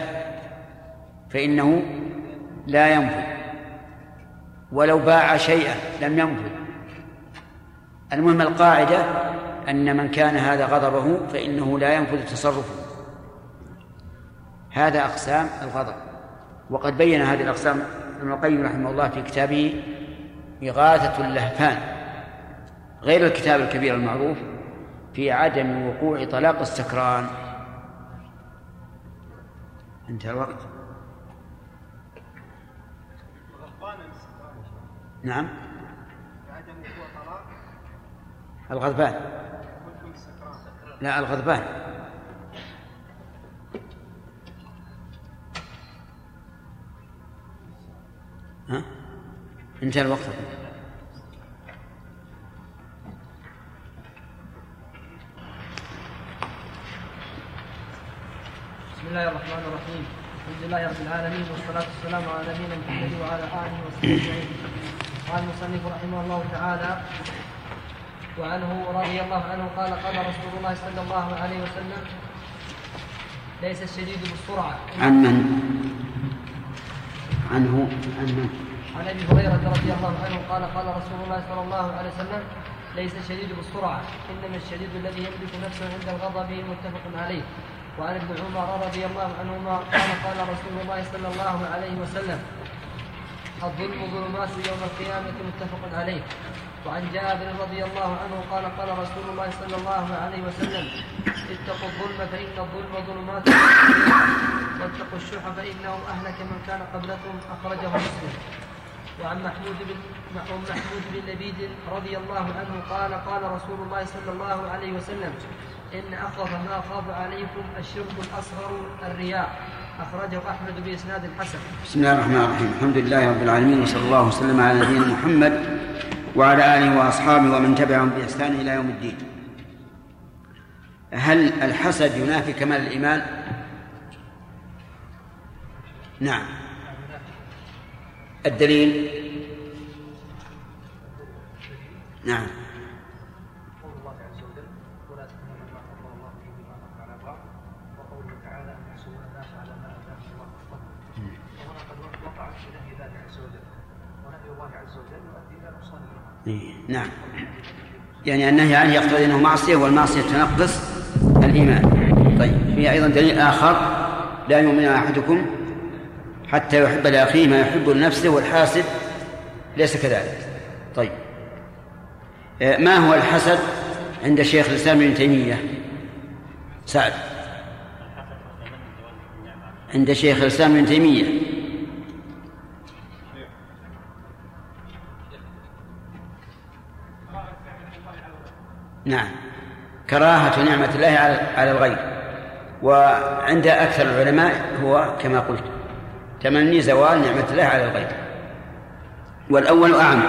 فإنه لا ينفذ ولو باع شيئا لم ينفذ المهم القاعدة أن من كان هذا غضبه فإنه لا ينفذ تصرفه. هذا أقسام الغضب. وقد بين هذه الأقسام ابن القيم رحمه الله في كتابه إغاثة اللهفان غير الكتاب الكبير المعروف في عدم وقوع طلاق السكران. انتهى الوقت. نعم. الغضبان. لا الغضبان. ها؟ انتهى الوقت. بسم الله الرحمن الرحيم. الحمد لله رب العالمين والصلاة والسلام على نبينا محمد وعلى آله وصحبه أجمعين. قال المصنف رحمه الله تعالى وعنه رضي الله عنه قال قال رسول الله صلى الله عليه وسلم ليس الشديد بالسرعة عن من؟ عنه عن من؟ عن أبي هريرة رضي الله عنه قال قال رسول الله صلى الله عليه وسلم ليس الشديد بالسرعة إنما الشديد الذي يملك نفسه عند الغضب متفق عليه وعن ابن عمر رضي الله عنهما قال قال رسول الله صلى الله عليه وسلم الظلم ظلمات يوم القيامة متفق عليه وعن جابر رضي الله عنه قال قال رسول الله صلى الله عليه وسلم اتقوا الظلم فإن الظلم ظلمات [COUGHS] واتقوا الشح فإنه أهلك من كان قبلكم أخرجه مسلم. وعن محمود بن وعن محمود بن لبيد رضي الله عنه قال قال رسول الله صلى الله عليه وسلم إن أخذ ما خاف عليكم الشرك الأصغر الرياء. أخرجه أحمد بإسناد حسن. بسم الله الرحمن الرحيم. الحمد لله رب العالمين وصلى الله وسلم على نبينا محمد وعلى آله وأصحابه ومن تبعهم بإحسان إلى يوم الدين. هل الحسد ينافي كمال الإيمان؟ نعم. الدليل؟ نعم قول الله عز وجل ولا تتمنوا ما فضل الله به بعضكم على بعض وقوله تعالى ان يحسدون الناس على ما اتاهم الله من فضله وهنا قد وقعت في نهي الله عز وجل ونهي الله عز وجل يؤدي إلى نقصان الايمان إيه، نعم. يعني النهي عنه يقتضي أنه معصية والمعصية تنقص الإيمان. طيب. في أيضا دليل آخر. لا يؤمن أحدكم حتى يحب لأخيه ما يحب لنفسه والحاسد ليس كذلك. طيب. آه، ما هو الحسد عند شيخ الإسلام ابن تيمية؟ سعد. عند شيخ الإسلام ابن تيمية. نعم. كراهة نعمة الله على على الغير وعند أكثر العلماء هو كما قلت تمني زوال نعمة الله على الغير والأول أعم.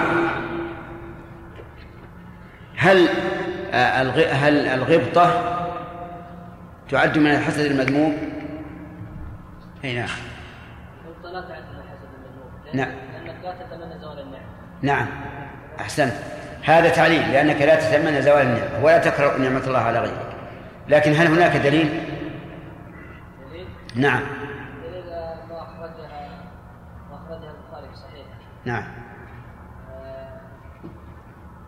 هل آه، هل الغبطة تعد من الحسد المذموم؟ أي نعم. الغبطة لا تعد من الحسد المذموم نعم. لأنك لا تتمنى زوال النعمة. نعم. أحسنت. هذا تعليل لأنك لا تتمنى زوال النعمة ولا تكره نعمة الله على غيرك. لكن هل هناك دليل؟ دليل؟ نعم. دليل ما أخرجها ما أخرجها البخاري في صحيحه. نعم. آه،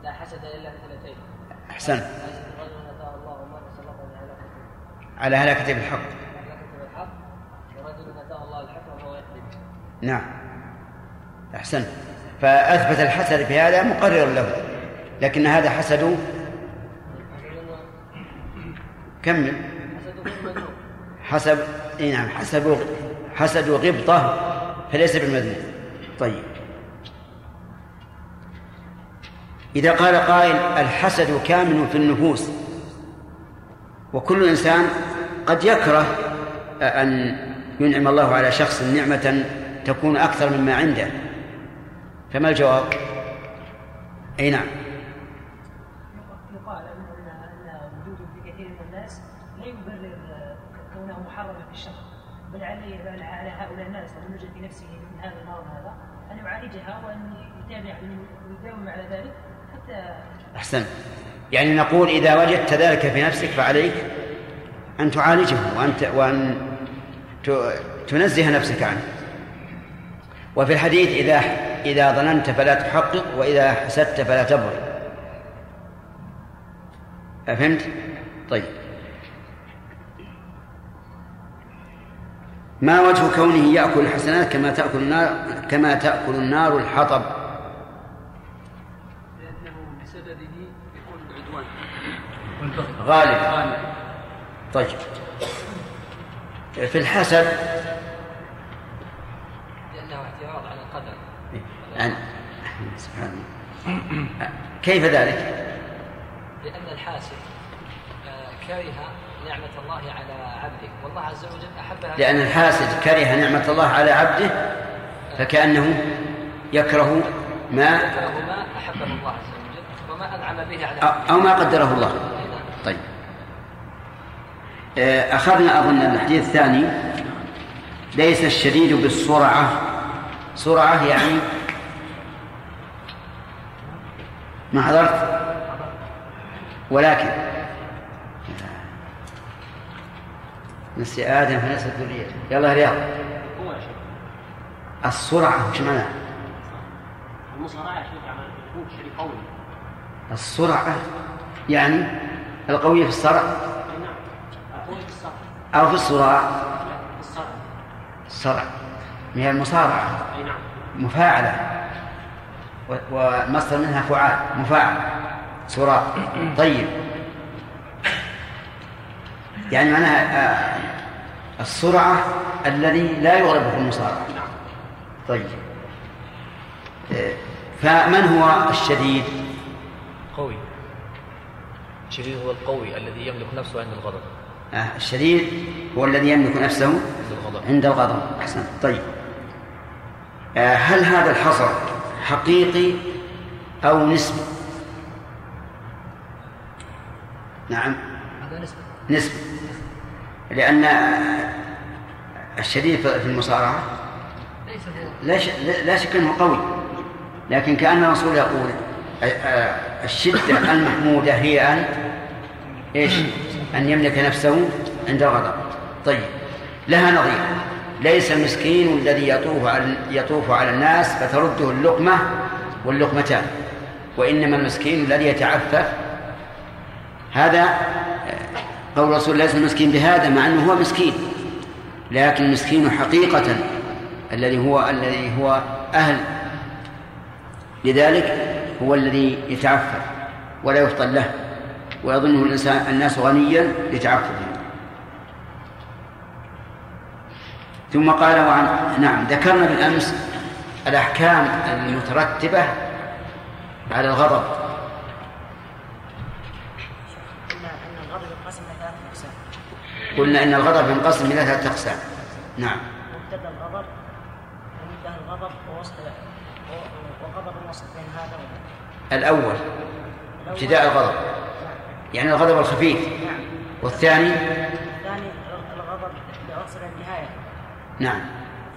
لا حسد إلا في اثنتين سلطا على هلاكة بالحق على كتب الحق ورجل أتاه الله الحكم وهو يقضي نعم. أحسنت فأثبت الحسد في هذا مقرر له. لكن هذا حسد. كمل حسب إي نعم حسب حسد غبطة فليس بالمذموم. طيب. إذا قال قائل الحسد كامن في النفوس وكل إنسان قد يكره أن ينعم الله على شخص نعمة تكون أكثر مما عنده فما الجواب؟ أي نعم يقال ان ان ان وجوده في كثير من الناس لا يبرر آه، كونه محرما في الشرع بل عليه بل على هؤلاء الناس الذين يوجد في نفسه من هذا المرض هذا ان يعالجها وان يتابع ويداوم على ذلك حتى أحسنت. يعني نقول إذا وجدت ذلك في نفسك فعليك أن تعالجه وأن وأن تنزه نفسك عنه. وفي الحديث إذا إذا ظننت فلا تحقق وإذا حسدت فلا تبرئ أفهمت؟ طيب. ما وجه كونه يأكل الحسنات كما تأكل النار كما تأكل النار الحطب؟ غالب. طيب. في الحسد لأنه اعتراض على القدر. يعني سبحان الله. كيف ذلك؟ لأن الحاسد آه، كره نعمة الله على عبده. والله عز وجل أحبها. لأن الحاسد كره نعمة الله على عبده فكأنه يكره ما يكره ما أحبه الله عز وجل وما أنعم به على أو- أو ما قدره الله. أخذنا أظن الحديث الثاني. ليس الشديد بالسرعة. سرعة يعني ما حضرت؟ ولكن نسي آدم فنسي ذريته يلا يا رياض السرعة وش معناها؟ السرعة يعني القوية في الصرع اي نعم قوي في الصرع أو في الصراع؟ الصرع هي المصارعة؟ نعم. مفاعلة. والمصدر منها فعال مفاعل سراع طيب. يعني معناها آه، السرعة الذي لا يغلب في المصارعة. طيب. آه، فمن هو الشديد؟ قوي. الشديد هو القوي الذي يملك نفسه عند الغضب. الشديد هو الذي يملك نفسه عند الغضب أحسن. طيب. آه، هل هذا الحصر حقيقي أو نسبي؟ نعم. نسبي. لأن الشديد في المصارعة لا شك أنه قوي. لكن كأن الرسول يقول آه، آه، الشدة المحمودة هي أن إيش؟ أن يملك نفسه عند الغضب طيب لها نظير. ليس المسكين الذي يطوف على يطوف على الناس فترده اللقمة واللقمتان وإنما المسكين الذي يتعفف. هذا قول الرسول ليس المسكين بهذا مع أنه هو مسكين. لكن المسكين حقيقة الذي هو الذي هو أهل. لذلك هو الذي يتعفف ولا يفطن له. ويظنه الإنسان الناس غنيا لتعففه. ثم قال وعن نعم ذكرنا بالأمس الأحكام المترتبة على الغضب. قلنا إن الغضب ينقسم إلى ثلاث أقسام. قلنا إن الغضب ينقسم إلى ثلاثة أقسام. نعم. مبتدأ الغضب ومنتهى الغضب ووسط وغضب الوسط بين هذا الأول ابتداء الغضب. يعني الغضب الخفيف. والثاني؟ الثاني الغضب يوصل إلى النهاية. نعم.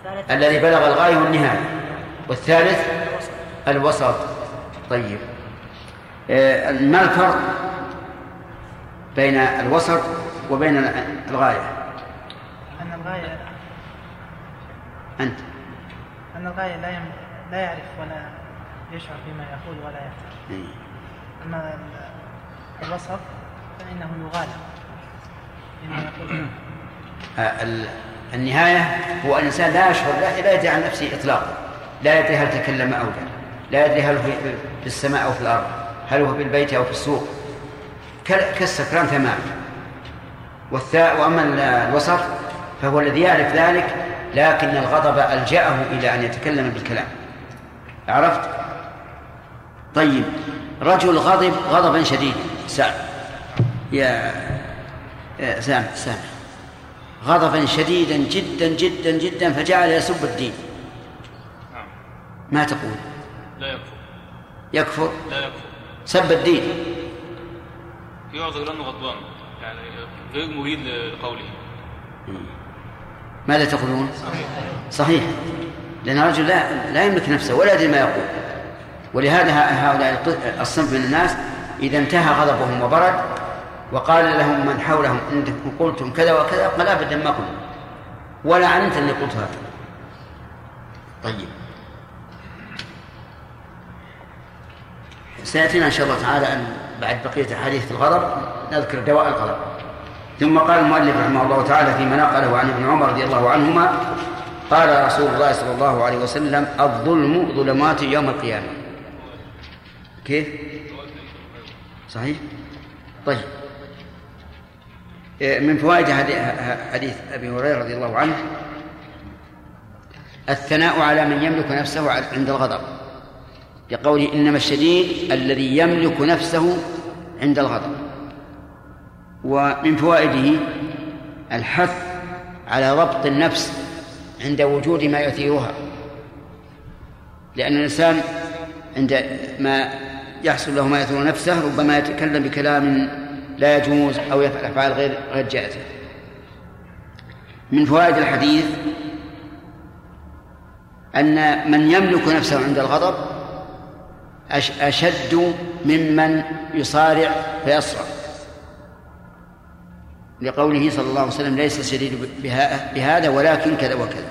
الثالث؟ الذي بلغ الغاية والنهاية. والثالث؟ الوسط. الوسط. طيب. آه، ما الفرق بين الوسط وبين الغاية؟ أن الغاية أنت. أن الغاية لا يم... لا يعرف ولا يشعر بما يقول ولا يفعل. إيه. أما ال- الوسط فإنه يغالب. [CLEARS THROAT] آه، ال- النهاية هو أن الإنسان لا يشعر لا يدري عن نفسه إطلاقا. لا يدري هل تكلم أو لا. لا يدري هل هو في السماء أو في الأرض. هل هو في البيت أو في السوق. كال- كالسكران تماما. والثاء وأما ال- الوسط فهو الذي يعرف ذلك لكن الغضب ألجأه إلى أن يتكلم بالكلام. عرفت؟ طيب رجل غضب غضبا شديدا. سام. يا يا سام سام. غضبا شديدا جدا جدا جدا فجعل يسب الدين. ما تقول؟ لا يكفر. يكفر؟ لا يكفر. سب الدين. يعذر لأنه غضبان. يعني غير مريد لقوله. ماذا تقولون؟ صحيح. لأن الرجل لا لا يملك نفسه ولا يدري ما يقول. ولهذا هؤلاء الصنف من الناس إذا انتهى غضبهم وبرد وقال لهم من حولهم إن قلتم كذا وكذا قال أبدا ما قلت ولا علمت أني قلت هذا. طيب. سيأتينا إن شاء الله تعالى أن بعد بقية في الغضب نذكر دواء الغضب. ثم قال المؤلف رحمه الله تعالى فيما نقله عن ابن عمر رضي الله عنهما قال رسول الله صلى الله عليه وسلم الظلم ظلمات يوم القيامة. كيف؟ صحيح؟ طيب. إيه، من فوائد حديث أبي هريرة رضي الله عنه الثناء على من يملك نفسه عند الغضب. بقوله إنما الشديد الذي يملك نفسه عند الغضب. ومن فوائده الحث على ضبط النفس عند وجود ما يثيرها. لأن الإنسان عند ما يحصل له ما يثور نفسه ربما يتكلم بكلام لا يجوز أو يفعل أفعال غير غير جائزة. من فوائد الحديث أن من يملك نفسه عند الغضب أشد ممن يصارع فيصرع. لقوله صلى الله عليه وسلم ليس الشديد بهذا ولكن كذا وكذا.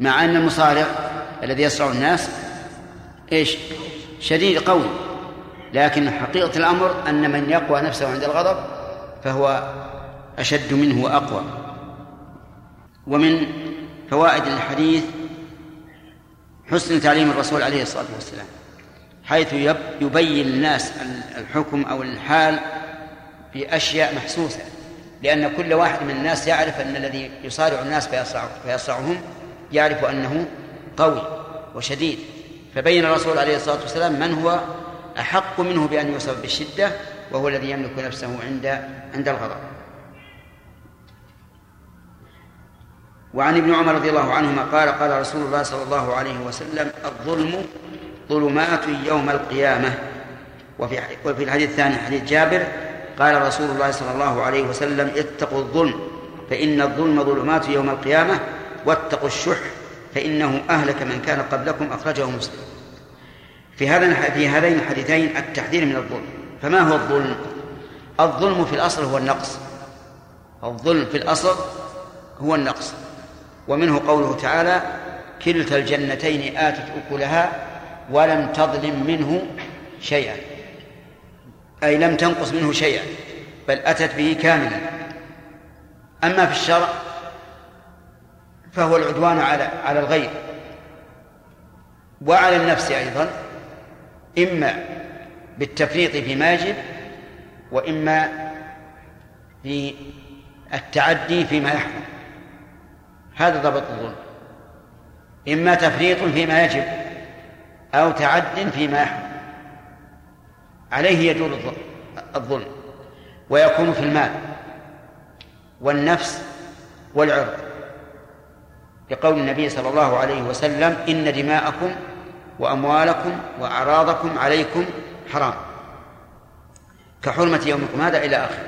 مع أن المصارع الذي يصرع الناس إيش؟ شديد قوي لكن حقيقة الأمر أن من يقوى نفسه عند الغضب فهو أشد منه وأقوى. ومن فوائد الحديث حسن تعليم الرسول عليه الصلاة والسلام حيث يبين الناس الحكم أو الحال بأشياء محسوسة لأن كل واحد من الناس يعرف أن الذي يصارع الناس فيصرع فيصرعهم يعرف أنه قوي وشديد. فبين الرسول عليه الصلاة والسلام من هو أحق منه بأن يوصف بالشدة وهو الذي يملك نفسه عند عند الغضب. وعن ابن عمر رضي الله عنهما قال قال رسول الله صلى الله عليه وسلم الظلم ظلمات يوم القيامة. وفي وفي الحديث الثاني حديث جابر قال رسول الله صلى الله عليه وسلم اتقوا الظلم فإن الظلم ظلمات يوم القيامة واتقوا الشح. فإنه أهلك من كان قبلكم أخرجه مسلم. في هذا في هذين الحديثين التحذير من الظلم. فما هو الظلم؟ الظلم في الأصل هو النقص. الظلم في الأصل هو النقص. ومنه قوله تعالى كلتا الجنتين آتت أكلها ولم تظلم منه شيئا. أي لم تنقص منه شيئا بل أتت به كاملا. أما في الشرع فهو العدوان على على الغير. وعلى النفس أيضا إما بالتفريط فيما يجب وإما في التعدي فيما يحرم هذا ضبط الظلم. إما تفريط فيما يجب أو تعد فيما يحرم عليه يدور الظلم ويكون في المال والنفس والعرض. لقول النبي صلى الله عليه وسلم إن دماءكم وأموالكم وأعراضكم عليكم حرام. كحرمة يومكم هذا إلى آخره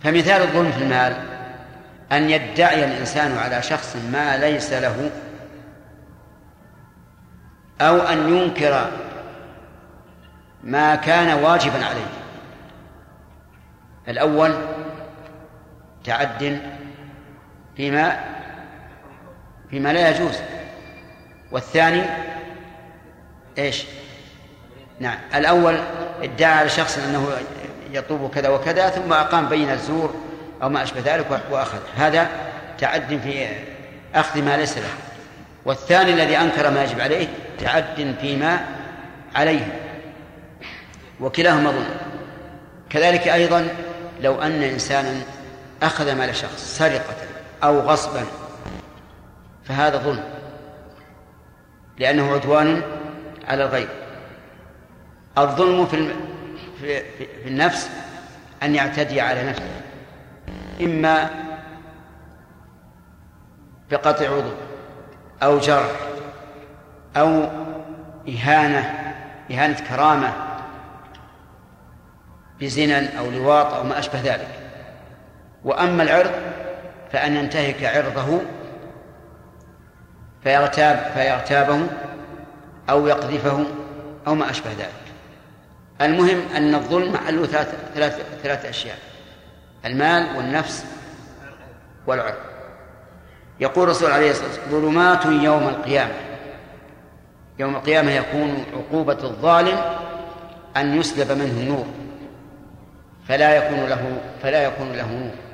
فمثال الظلم في المال أن يدعي الإنسان على شخص ما ليس له أو أن ينكر ما كان واجبا عليه. الأول تعد فيما فيما لا يجوز. والثاني إيش؟ نعم. الأول ادعى على شخص أنه يطلب كذا وكذا ثم أقام بين الزور أو ما أشبه ذلك وأخذ. هذا تعد في أخذ ما ليس له. والثاني الذي أنكر ما يجب عليه تعد فيما عليه. وكلاهما ظلم. كذلك أيضا لو أن إنسانا أخذ مال شخص سرقة. أو غصبا فهذا ظلم لأنه عدوان على الغير الظلم في في, في النفس أن يعتدي على نفسه إما بقطع عضو أو جرح أو إهانة إهانة كرامة بزنا أو لواط أو ما أشبه ذلك. وأما العرض فأن ينتهك عرضه فيغتاب فيغتابه أو يقذفه أو ما أشبه ذلك. المهم أن الظلم محله ثلاث ثلاث ثلاث أشياء. المال والنفس والعرض. يقول الرسول عليه الصلاة والسلام ظلمات يوم القيامة. يوم القيامة يكون عقوبة الظالم أن يسلب منه النور فلا يكون له فلا يكون له نور.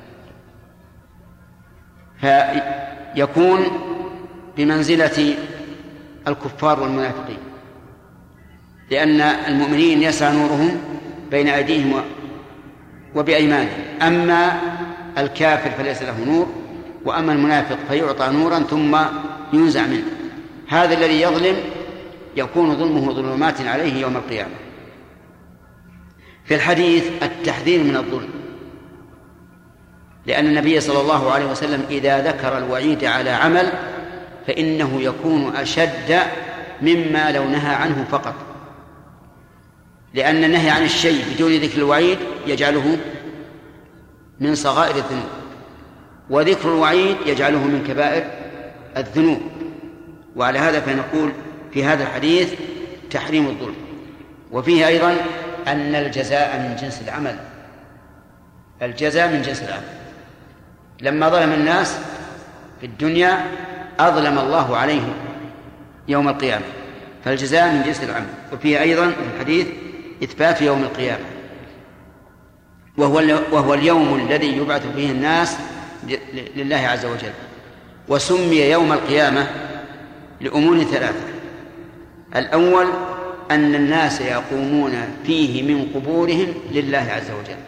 فيكون بمنزلة الكفار والمنافقين لأن المؤمنين يسعى نورهم بين أيديهم وبأيمانهم. أما الكافر فليس له نور وأما المنافق فيعطى نورا ثم ينزع منه. هذا الذي يظلم يكون ظلمه ظلمات عليه يوم القيامة. في الحديث التحذير من الظلم. لأن النبي صلى الله عليه وسلم إذا ذكر الوعيد على عمل فإنه يكون أشد مما لو نهى عنه فقط. لأن النهي عن الشيء بدون ذكر الوعيد يجعله من صغائر الذنوب وذكر الوعيد يجعله من كبائر الذنوب. وعلى هذا فنقول في هذا الحديث تحريم الظلم. وفيه أيضا أن الجزاء من جنس العمل. الجزاء من جنس العمل. لما ظلم الناس في الدنيا أظلم الله عليهم يوم القيامة. فالجزاء من جنس العمل. وفيه أيضا في الحديث إثبات يوم القيامة. وهو وهو اليوم الذي يبعث فيه الناس لله عز وجل. وسمي يوم القيامة لأمور ثلاثة. الأول أن الناس يقومون فيه من قبورهم لله عز وجل.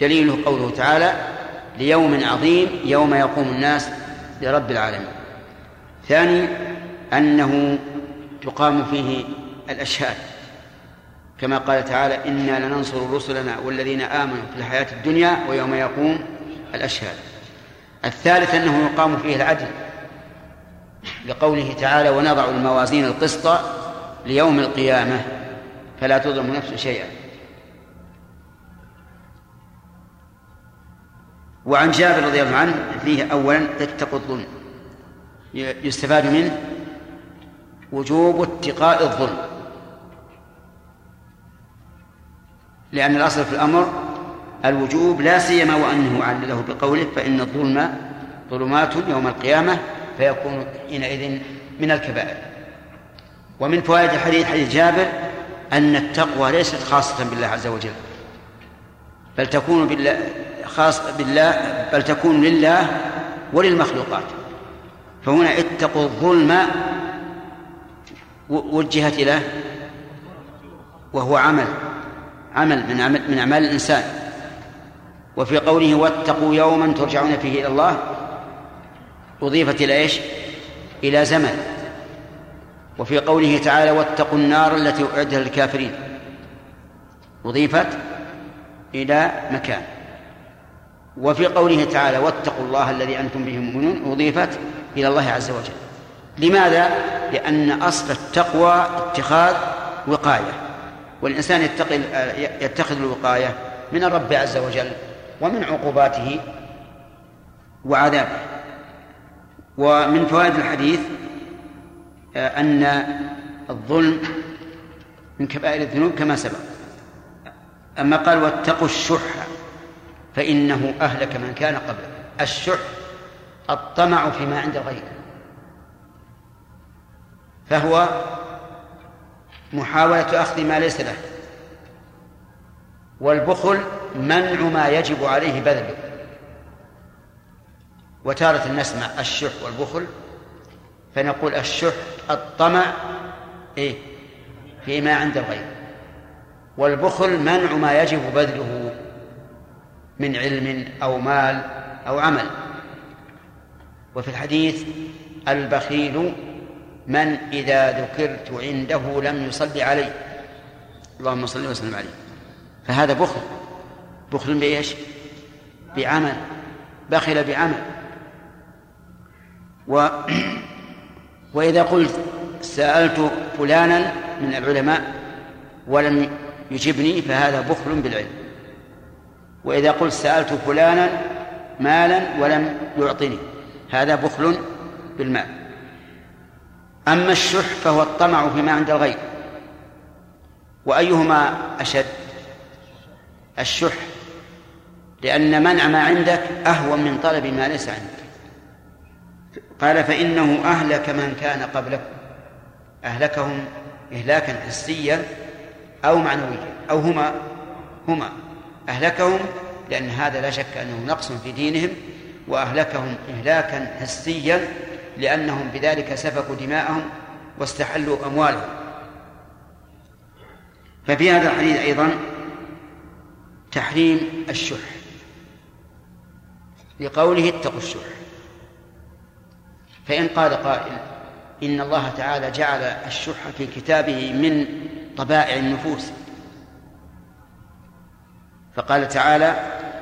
دليله قوله تعالى ليوم عظيم يوم يقوم الناس لرب العالمين. ثاني أنه تقام فيه الأشهاد. كما قال تعالى إنا لننصر رسلنا والذين آمنوا في الحياة الدنيا ويوم يقوم الأشهاد. الثالث أنه يقام فيه العدل لقوله تعالى ونضع الموازين القسط ليوم القيامة فلا تظلم نفس شيئا. وعن جابر رضي الله عنه فيه أولا اتقوا الظلم. يستفاد منه وجوب اتقاء الظلم. لأن الأصل في الأمر الوجوب لا سيما وأنه علله بقوله فإن الظلم ظلمات يوم القيامة فيكون حينئذ من الكبائر. ومن فوائد الحديث حديث جابر أن التقوى ليست خاصة بالله عز وجل بل تكون بالله خاص بالله بل تكون لله وللمخلوقات. فهنا اتقوا الظلم وجهت إلى وهو عمل عمل من عمل من أعمال الإنسان. وفي قوله واتقوا يوما ترجعون فيه إلى الله أضيفت إلى إيش؟ إلى زمن. وفي قوله تعالى واتقوا النار التي أعدت للكافرين أضيفت إلى مكان. وفي قوله تعالى واتقوا الله الذي أنتم به مؤمنون أضيفت إلى الله عز وجل. لماذا؟ لأن أصل التقوى اتخاذ وقاية. والإنسان يتقي يتخذ الوقاية من الرب عز وجل ومن عقوباته وعذابه. ومن فوائد الحديث آه، أن الظلم من كبائر الذنوب كما سبق. أما قال واتقوا الشح فإنه أهلك من كان قبله. الشح الطمع فيما عند الغير فهو محاولة أخذ ما ليس له. والبخل منع ما يجب عليه بذله. وتارة نسمع الشح والبخل فنقول الشح الطمع إيه؟ فيما عند الغير. والبخل منع ما يجب بذله. من علم أو مال أو عمل. وفي الحديث البخيل من إذا ذكرت عنده لم يصلي علي اللهم صل وسلم عليه. فهذا بخل. بخل بإيش؟ بعمل. بخل بعمل. و [CLEARS THROAT] وإذا قلت سألت فلانا من العلماء ولم يجبني فهذا بخل بالعلم. وإذا قلت سألت فلانا مالا ولم يعطني هذا بخل بالمال. أما الشح فهو الطمع فيما عند الغير وأيهما أشد؟ الشح لأن منع ما عندك أهون من طلب ما ليس عندك. قال فإنه أهلك من كان قبلكم. أهلكهم إهلاكا حسيا أو معنويا أو هما هما. أهلكهم لأن هذا لا شك أنه نقص في دينهم وأهلكهم إهلاكا حسيا لأنهم بذلك سفكوا دماءهم واستحلوا أموالهم. ففي هذا الحديث أيضا تحريم الشح لقوله اتقوا الشح. فإن قال قائل إن الله تعالى جعل الشح في كتابه من طبائع النفوس فقال تعالى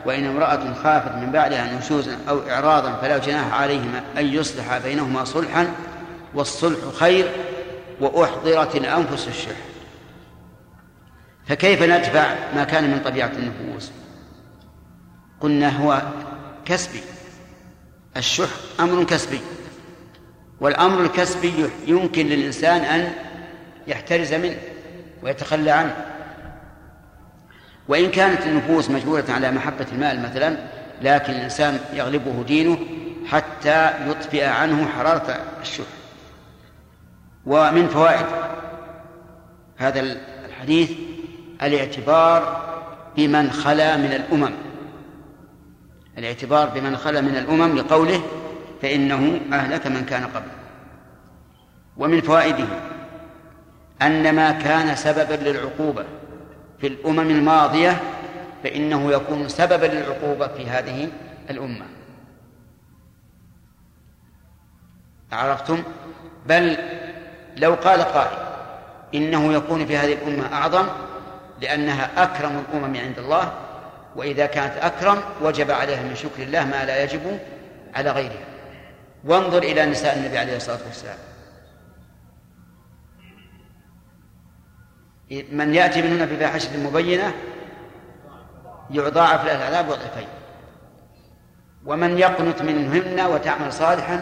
وإن امرأة خافت من بعدها نشوزا أو إعراضا فلا جناح عليهما أن يصلح بينهما صلحا والصلح خير وأحضرت الأنفس الشح. فكيف ندفع ما كان من طبيعة النفوس؟ قلنا هو كسبي. الشح أمر كسبي. والأمر الكسبي يمكن للإنسان أن يحترز منه ويتخلى عنه. وإن كانت النفوس مجبولة على محبة المال مثلا لكن الإنسان يغلبه دينه حتى يطفئ عنه حرارة الشح ومن فوائد هذا الحديث الاعتبار بمن خلا من الأمم. الاعتبار بمن خلا من الأمم لقوله فإنه أهلك من كان قبل. ومن فوائده أن ما كان سببا للعقوبة. في الأمم الماضية فإنه يكون سببا للعقوبة في هذه الأمة. عرفتم؟ بل لو قال قائل إنه يكون في هذه الأمة أعظم لأنها أكرم الأمم عند الله وإذا كانت أكرم وجب عليها من شكر الله ما لا يجب على غيرها. وانظر إلى نساء النبي عليه الصلاة والسلام. من يأتي منهن بفاحشة مبينة يضاعف له العذاب ضعفين ومن يقنت منهن وتعمل صالحا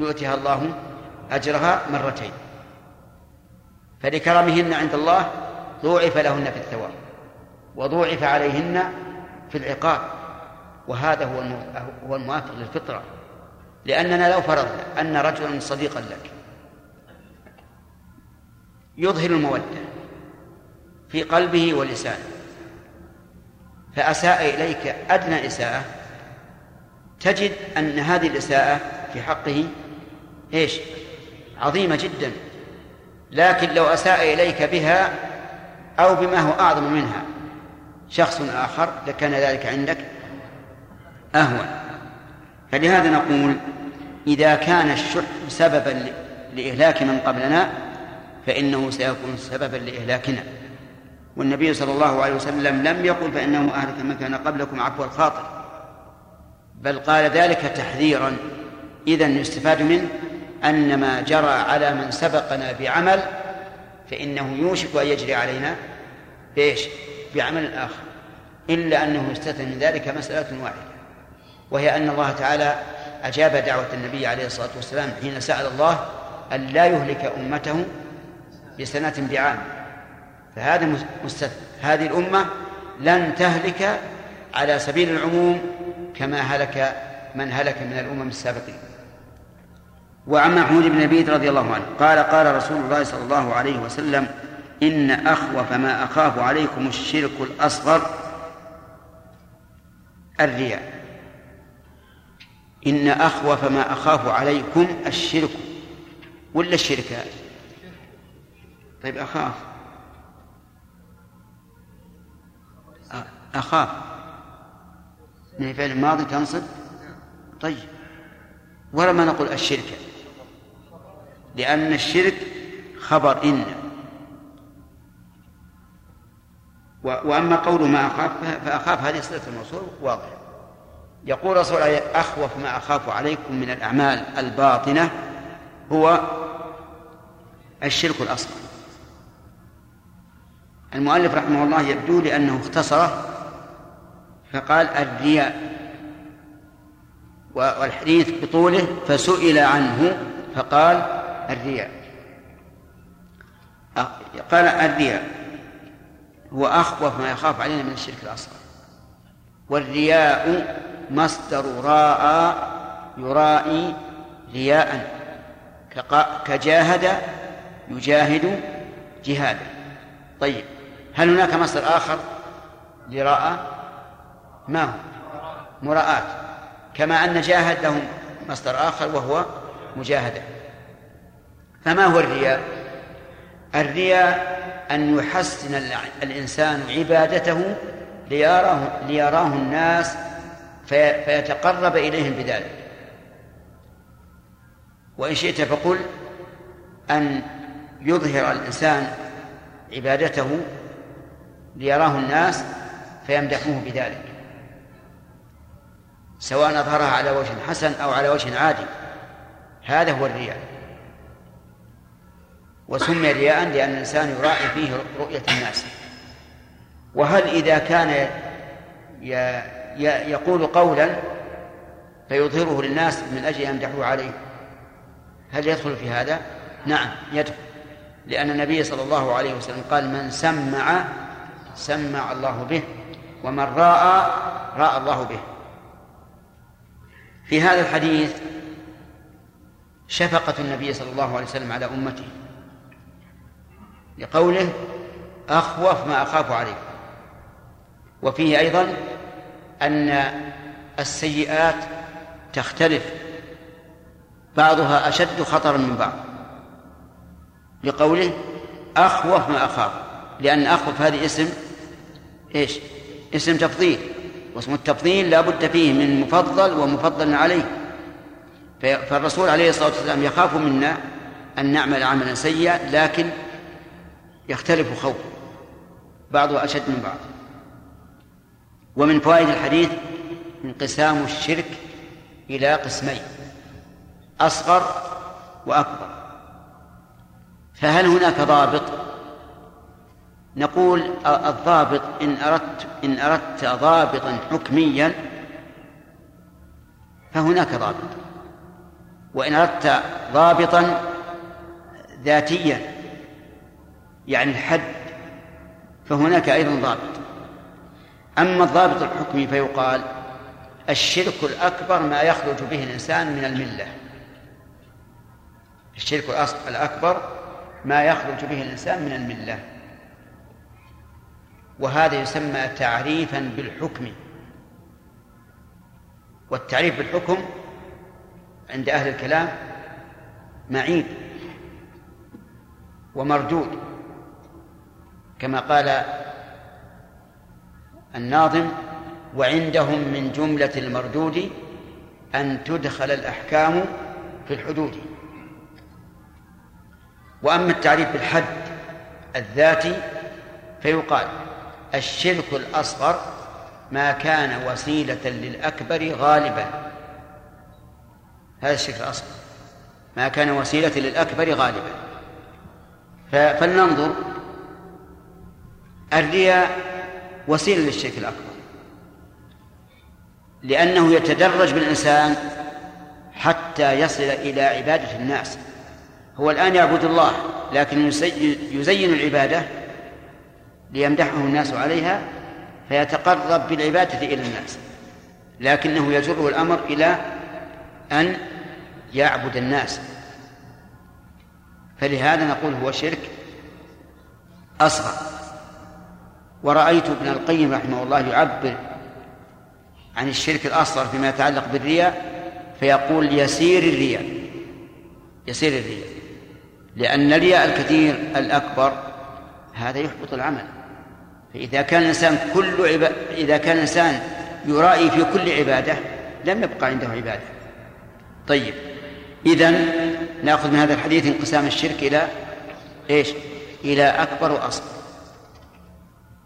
يؤتيها الله أجرها مرتين. فلكرمهن عند الله ضوعف لهن في الثواب وضوعف عليهن في العقاب. وهذا هو هو الموافق للفطرة. لأننا لو فرضنا أن رجلا صديقا لك يظهر المودة في قلبه ولسانه. فأساء إليك أدنى إساءة. تجد أن هذه الإساءة في حقه إيش؟ عظيمة جدا. لكن لو أساء إليك بها أو بما هو أعظم منها شخص آخر لكان ذلك عندك أهون. فلهذا نقول إذا كان الشح سببا لإهلاك من قبلنا فإنه سيكون سببا لإهلاكنا. والنبي صلى الله عليه وسلم لم يقل فإنه أهلك من كان قبلكم عفو الخاطر. بل قال ذلك تحذيرا. إذا يستفاد منه أن ما جرى على من سبقنا بعمل فإنه يوشك أن يجري علينا بإيش؟ بعمل آخر. إلا أنه يستثنى من ذلك مسألة واحدة وهي أن الله تعالى أجاب دعوة النبي عليه الصلاة والسلام حين سأل الله أن لا يهلك أمته بسنة بعام. فهذا مستثنى هذه الأمة لن تهلك على سبيل العموم كما هلك من هلك من الأمم السابقين. وعن محمود بن نبيت رضي الله عنه قال قال رسول الله صلى الله عليه وسلم إن أخوف ما أخاف عليكم الشرك الأصغر الرياء. إن أخوف ما أخاف عليكم الشرك. ولا الشرك؟ طيب أخاف. أخاف. من فعل الماضي تنصب. طيب. ولا ما نقول الشرك. لأن الشرك خبر إن. وأما قول ما أخاف فأخاف هذه صلة الموصول واضح. يقول رسول الله أخوف ما أخاف عليكم من الأعمال الباطنة هو الشرك الأصغر. المؤلف رحمه الله يبدو لأنه اختصره فقال الرياء. والحديث بطوله فسئل عنه فقال الرياء. قال الرياء. هو أخوف ما يخاف علينا من الشرك الأصغر. والرياء مصدر راء يرائي رياء. كجاهد يجاهد جهادا طيب هل هناك مصدر آخر لراء؟ ما هو مراءات. كما أن جاهد له مصدر آخر وهو مجاهدة. فما هو الرياء؟ الرياء أن يحسن الإنسان عبادته ليراه, ليراه الناس في فيتقرب إليهم بذلك. وإن شئت فقل أن يظهر الإنسان عبادته ليراه الناس فيمدحوه بذلك. سواء أظهرها على وجه حسن أو على وجه عادي. هذا هو الرياء. وسمي رياء لأن الإنسان يراعي فيه رؤية الناس. وهل إذا كان يقول قولا فيظهره للناس من أجل أن يمدحوه عليه؟ هل يدخل في هذا؟ نعم يدخل. لأن النبي صلى الله عليه وسلم قال من سمع سمع الله به ومن رأى رأى الله به. في هذا الحديث شفقة النبي صلى الله عليه وسلم على أمته لقوله أخوف ما أخاف عليكم وفيه أيضا أن السيئات تختلف بعضها أشد خطرا من بعض. لقوله أخوف ما أخاف لأن أخوف هذه اسم إيش؟ اسم تفضيل. واسم التفضيل لا بد فيه من مفضل ومفضل عليه. فالرسول عليه الصلاة والسلام يخاف منا أن نعمل عملا سيئا لكن يختلف خوف بعضه أشد من بعض. ومن فوائد الحديث انقسام الشرك إلى قسمين. أصغر وأكبر. فهل هناك ضابط نقول الضابط إن أردت إن أردت ضابطا حكميا فهناك ضابط. وإن أردت ضابطا ذاتيا يعني الحد فهناك أيضا ضابط. أما الضابط الحكمي فيقال الشرك الأكبر ما يخرج به الإنسان من الملة. الشرك الأكبر ما يخرج به الإنسان من الملة. وهذا يسمى تعريفا بالحكم. والتعريف بالحكم عند أهل الكلام معيب ومردود. كما قال الناظم وعندهم من جملة المردود أن تدخل الأحكام في الحدود. وأما التعريف بالحد الذاتي فيقال الشرك الأصغر ما كان وسيلة للأكبر غالبا. هذا الشرك الأصغر ما كان وسيلة للأكبر غالبا. فلننظر الرياء وسيلة للشرك الأكبر. لأنه يتدرج بالإنسان حتى يصل إلى عبادة الناس. هو الآن يعبد الله لكن يزين العبادة ليمدحه الناس عليها فيتقرب بالعبادة إلى الناس. لكنه يجره الأمر إلى أن يعبد الناس. فلهذا نقول هو شرك أصغر. ورأيت ابن القيم رحمه الله يعبر عن الشرك الأصغر فيما يتعلق بالرياء فيقول يسير الرياء. يسير الرياء. لأن الرياء الكثير الأكبر هذا يحبط العمل. فإذا كان الإنسان كل عبا... إذا كان الإنسان يرائي في كل عبادة لم يبقى عنده عبادة طيب إذا نأخذ من هذا الحديث انقسام الشرك إلى إيش؟ إلى أكبر وأصغر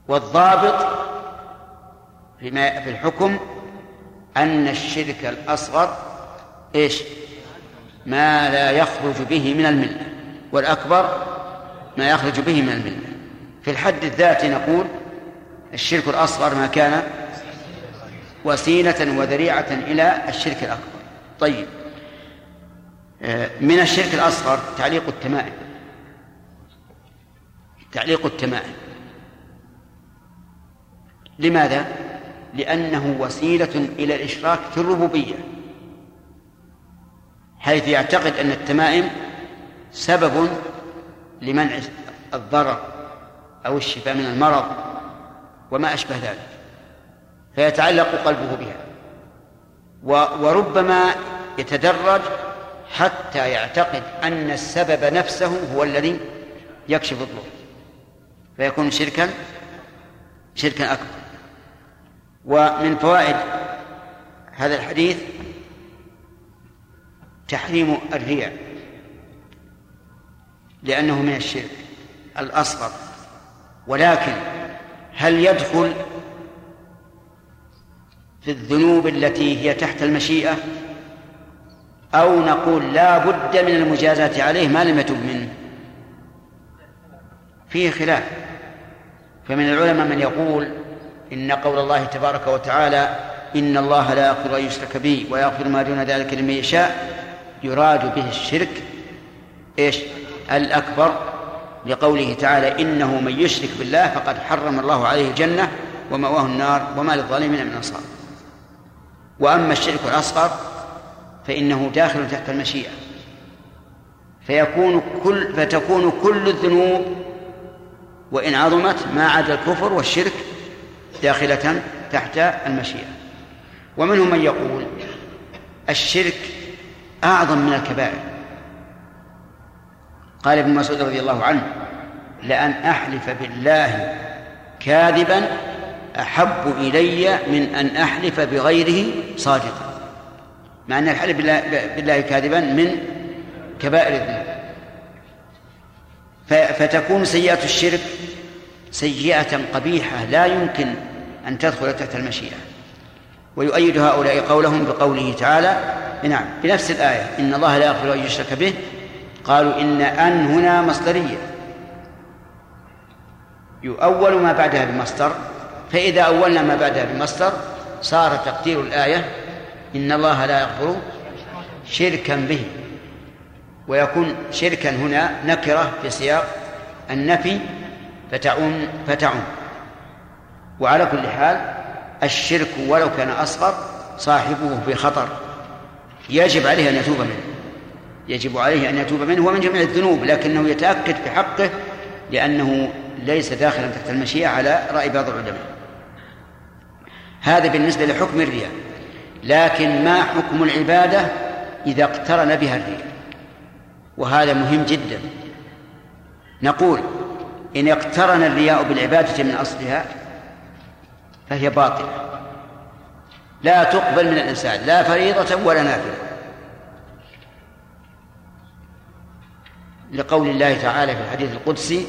والضابط فيما في الحكم أن الشرك الأصغر إيش؟ ما لا يخرج به من الملة والأكبر ما يخرج به من الملة في الحد الذاتي نقول الشرك الأصغر ما كان وسيلة وذريعة إلى الشرك الأكبر. طيب. آه، من الشرك الأصغر تعليق التمائم. تعليق التمائم. لماذا؟ لأنه وسيلة إلى الإشراك في الربوبية. حيث يعتقد أن التمائم سبب لمنع الضرر أو الشفاء من المرض وما أشبه ذلك فيتعلق قلبه بها. وربما يتدرج حتى يعتقد أن السبب نفسه هو الذي يكشف الضر فيكون شركا شركا أكبر. ومن فوائد هذا الحديث تحريم الرياء لأنه من الشرك الأصغر. ولكن هل يدخل في الذنوب التي هي تحت المشيئة؟ أو نقول لا بد من المجازاة عليه ما لم يتب منه؟ فيه خلاف. فمن العلماء من يقول إن قول الله تبارك وتعالى إن الله لا يغفر أن يشرك به ويغفر ما دون ذلك لمن يشاء يراد به الشرك إيش؟ الأكبر لقوله تعالى إنه من يشرك بالله فقد حرم الله عليه الجنة ومأواه النار وما للظالمين من أنصار. وأما الشرك الأصغر فإنه داخل تحت المشيئة. فيكون كل فتكون كل الذنوب وإن عظمت ما عدا الكفر والشرك داخلة تحت المشيئة. ومنهم من يقول الشرك أعظم من الكبائر. قال ابن مسعود رضي الله عنه لأن أحلف بالله كاذبا أحب إلي من أن أحلف بغيره صادقا. مع أن الحلف بالله, كاذبا من كبائر الذنوب. فتكون سيئة الشرك سيئة قبيحة لا يمكن أن تدخل تحت المشيئة. ويؤيد هؤلاء قولهم بقوله تعالى نعم بنفس الآية إن الله لا يغفر أن يشرك به قالوا إن أن هنا مصدرية. يؤول ما بعدها بمصدر فإذا أولنا ما بعدها بمصدر صار تقدير الآية إن الله لا يغفر شركا به. ويكون شركا هنا نكرة في سياق النفي فتعم فتعم وعلى كل حال الشرك ولو كان أصغر صاحبه في خطر يجب عليه أن يتوب منه. يجب عليه أن يتوب منه ومن جميع الذنوب لكنه يتأكد في حقه لأنه ليس داخلا تحت المشيئة على رأي بعض العلماء. هذا بالنسبة لحكم الرياء. لكن ما حكم العبادة إذا اقترن بها الرياء؟ وهذا مهم جدا. نقول إن اقترن الرياء بالعبادة من أصلها فهي باطلة. لا تقبل من الإنسان لا فريضة ولا نافلة. لقول الله تعالى في الحديث القدسي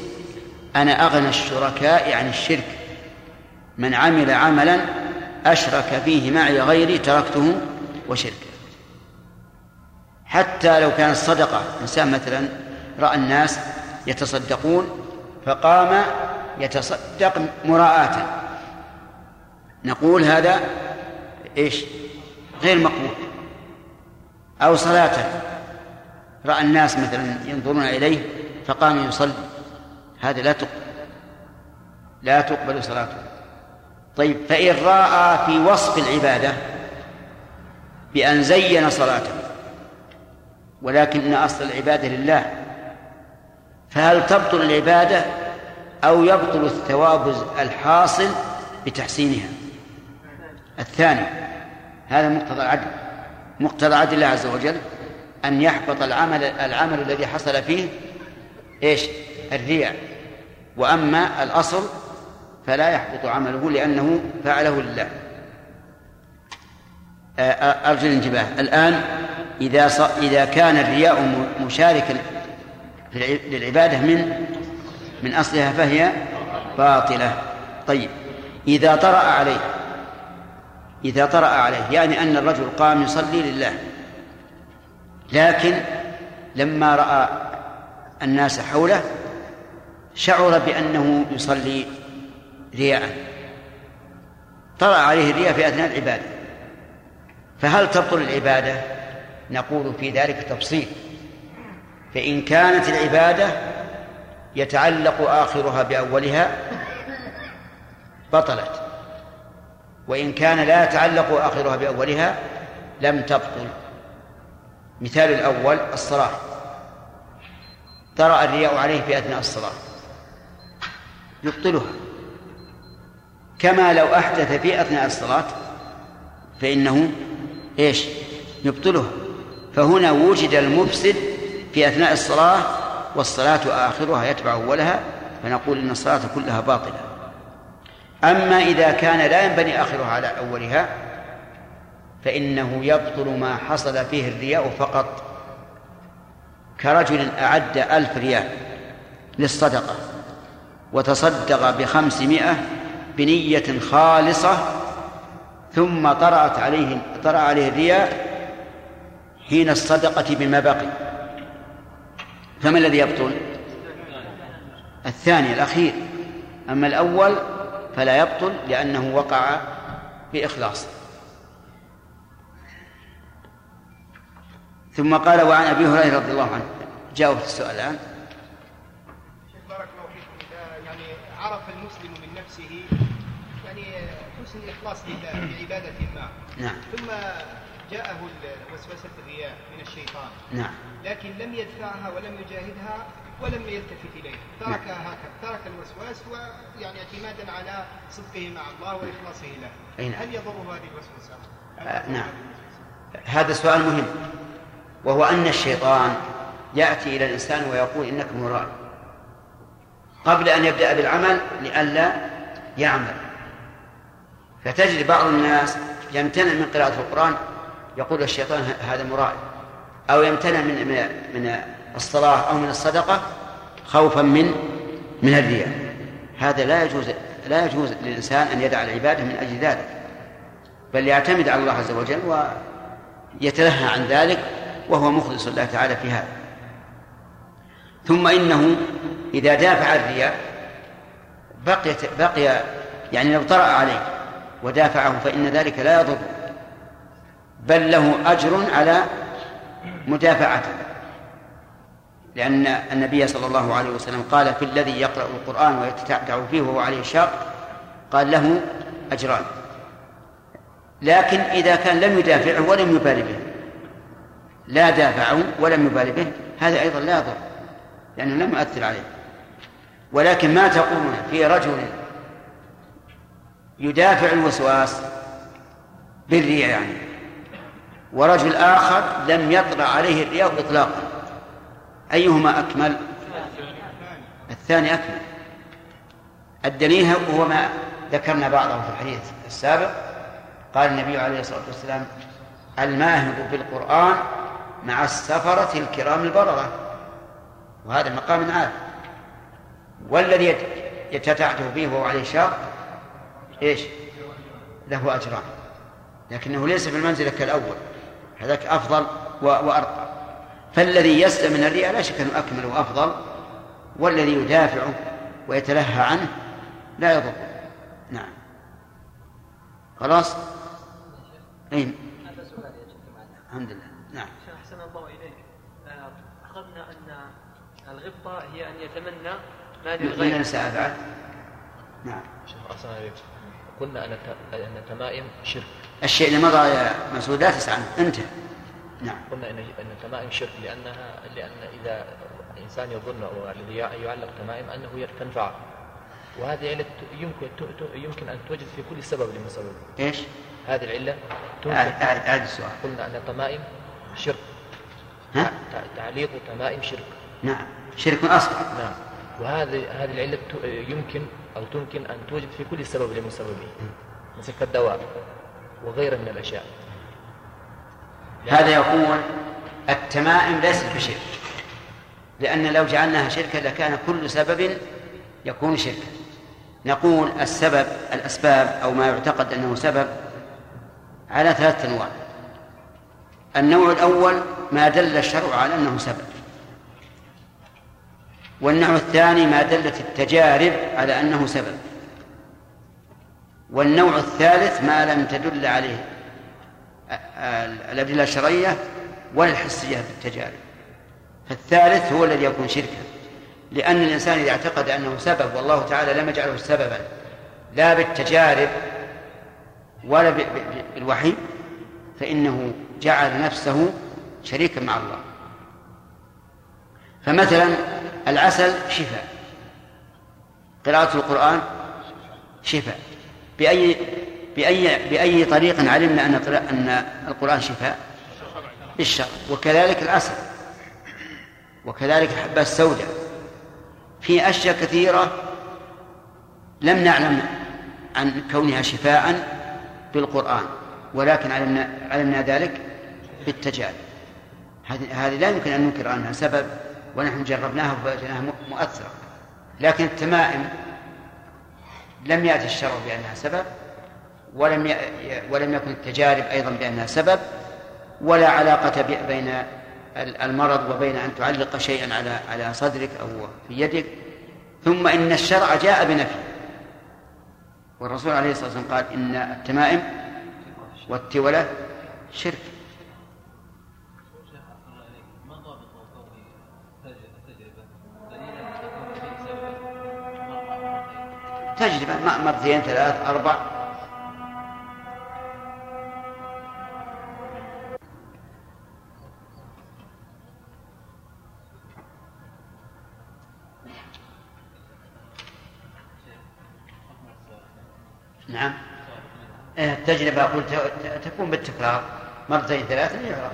أنا أغنى الشركاء عن الشرك. من عمل عملا أشرك فيه معي غيري تركته وشركه حتى لو كانت الصدقة إنسان مثلا رأى الناس يتصدقون فقام يتصدق مراءة. نقول هذا إيش؟ غير مقبول. أو صلاة. رأى الناس مثلا ينظرون إليه فقام يصلي. هذا لا تقبل. لا تقبل صلاته. طيب فإن رأى في وصف العبادة بأن زين صلاته ولكن أصل العبادة لله فهل تبطل العبادة أو يبطل الثواب الحاصل بتحسينها؟ الثاني هذا مقتضى العدل. مقتضى عدل الله عز وجل أن يحبط العمل العمل الذي حصل فيه إيش؟ الرياء وأما الأصل فلا يحبط عمله لأنه فعله لله. أرجو الانتباه. الآن إذا إذا كان الرياء مشاركا للعبادة من من أصلها فهي باطلة. طيب. إذا طرأ عليه إذا طرأ عليه يعني أن الرجل قام يصلي لله. لكن لما رأى الناس حوله شعر بأنه يصلي رياء. طرأ عليه الرياء في أثناء العبادة. فهل تبطل العبادة؟ نقول في ذلك تفصيل. فإن كانت العبادة يتعلق آخرها بأولها بطلت. وإن كان لا يتعلق آخرها بأولها لم تبطل. مثال الأول الصلاة. طرأ الرياء عليه في أثناء الصلاة. يبطلها. كما لو أحدث في أثناء الصلاة فإنه إيش؟ يبطلها. فهنا وجد المفسد في أثناء الصلاة والصلاة آخرها يتبع أولها فنقول إن الصلاة كلها باطلة. أما إذا كان لا ينبني آخرها على أولها فإنه يبطل ما حصل فيه الرياء فقط كرجل أعد ألف ريال للصدقة وتصدق بخمسمائة بنية خالصة ثم طرأت عليه طرأ عليه الرياء حين الصدقة بما بقي فما الذي يبطل؟ الثاني الأخير. أما الأول فلا يبطل لأنه وقع بإخلاص ثم قال وعن أبي هريرة رضي الله عنه. جاوبت السؤال الآن. شيخ بارك الله فيكم. إذا يعني عرف المسلم من نفسه يعني حسن الإخلاص لله في عبادة ما نعم. ثم جاءه وسوسة الرياء من الشيطان. نعم. لكن لم يدفعها ولم يجاهدها ولم يلتفت إليه. تركها هكذا ترك الوسواس ويعني اعتمادا على صدقه مع الله وإخلاصه له. نعم. هل يضره هذه الوسوسة؟ آه نعم. هذا سؤال مهم. وهو أن الشيطان يأتي إلى الإنسان ويقول إنك مراد. قبل أن يبدأ بالعمل لئلا يعمل. فتجد بعض الناس يمتنع من قراءة القرآن يقول الشيطان هذا مراد. أو يمتنع من من من الصلاة أو من الصدقة خوفا من من الرياء. هذا لا يجوز لا يجوز للإنسان أن يدع العبادة من أجل ذلك. بل يعتمد على الله عز وجل ويتلهى عن ذلك وهو مخلص الله تعالى في هذا. ثم إنه إذا دافع الرياء بقي بقي يعني لو طرأ عليه ودافعه فإن ذلك لا يضر. بل له أجر على مدافعته. لأن النبي صلى الله عليه وسلم قال في الذي يقرأ القرآن ويتتعتع فيه وهو عليه شاق قال له أجران. لكن إذا كان لم يدافعه ولم يبالي به. لا دافعه ولم يبالي به. هذا أيضا لا يضر لأنه لم يؤثر عليه. ولكن ما تقولون في رجل يدافع الوسواس بالرياء يعني ورجل آخر لم يطرأ عليه الرياء إطلاقا أيهما أكمل؟ الثاني أكمل. الدليل هو ما ذكرنا بعضه في الحديث السابق. قال النبي عليه الصلاة والسلام الماهر بالقرآن مع السفرة الكرام البررة. وهذا مقام عال والذي يتتعته فيه وهو عليه شاق إيش؟ له أجران. لكنه ليس في المنزلة كالأول. هذاك أفضل وأرقى. فالذي يسلم من الرياء لا شك أنه أكمل وأفضل. والذي يدافعه ويتلهى عنه لا يضر. نعم. خلاص؟ أين الحمد لله نعم أحسن الله إليك أخذنا أن الغبطة هي أن يتمنى ما للغير. من بعد نعم. شيخ أحسن قلنا أن أن التمائم شرك. الشيء اللي مضى يا مسعود لا تسأل انتهى. نعم. قلنا أن أن التمائم شرك لانها لأن إذا الانسان يظن أو الذي يعلق تمائم أنه تنفع وهذه علة يمكن يمكن أن توجد في كل سبب من سبب. إيش؟ هذه العلة اعد السؤال. قلنا أن التمائم شرك. ها؟ تعليق تمائم شرك. نعم. شرك أصغر. نعم. وهذه هذه العلة يمكن أو تمكن أن توجد في كل سبب من سببه مثل كالدواء وغيره من الأشياء. هذا يقول التمائم ليست بشرك لأن لو جعلناها شركا لكان كل سبب يكون شركا. نقول السبب الأسباب أو ما يعتقد أنه سبب على ثلاثة أنواع. النوع الأول ما دل الشرع على أنه سبب. والنوع الثاني ما دلت التجارب على أنه سبب. والنوع الثالث ما لم تدل عليه الأدلة الشرعية ولا الحسية بالتجارب فالثالث هو الذي يكون شركا. لأن الإنسان إذا اعتقد أنه سبب والله تعالى لم يجعله سببا لا بالتجارب ولا بالوحي فإنه جعل نفسه شريكا مع الله. فمثلا العسل شفاء. قراءة القرآن شفاء. بأي بأي بأي طريق علمنا أن أن القرآن شفاء؟ بالشرع. وكذلك العسل. وكذلك الحبة السوداء. في أشياء كثيرة لم نعلم عن كونها شفاء بالقرآن ولكن علمنا علمنا ذلك بالتجارب. هذه لا يمكن أن ننكر أنها سبب ونحن جربناها ووجدناها مؤثرة لكن التمائم لم يأتي الشرع بأنها سبب ولم ي... ولم يكن التجارب أيضا بأنها سبب ولا علاقة بين ال- المرض وبين أن تعلق شيئا على على صدرك أو في يدك. ثم إن الشرع جاء بنفي. والرسول عليه الصلاة والسلام قال إن التمائم والتولة شرك. تجربة مرتين ثلاث أربع. نعم. إيه، التجربة أقول ت- ت- تكون بالتكرار. مرتين ثلاثة يعرف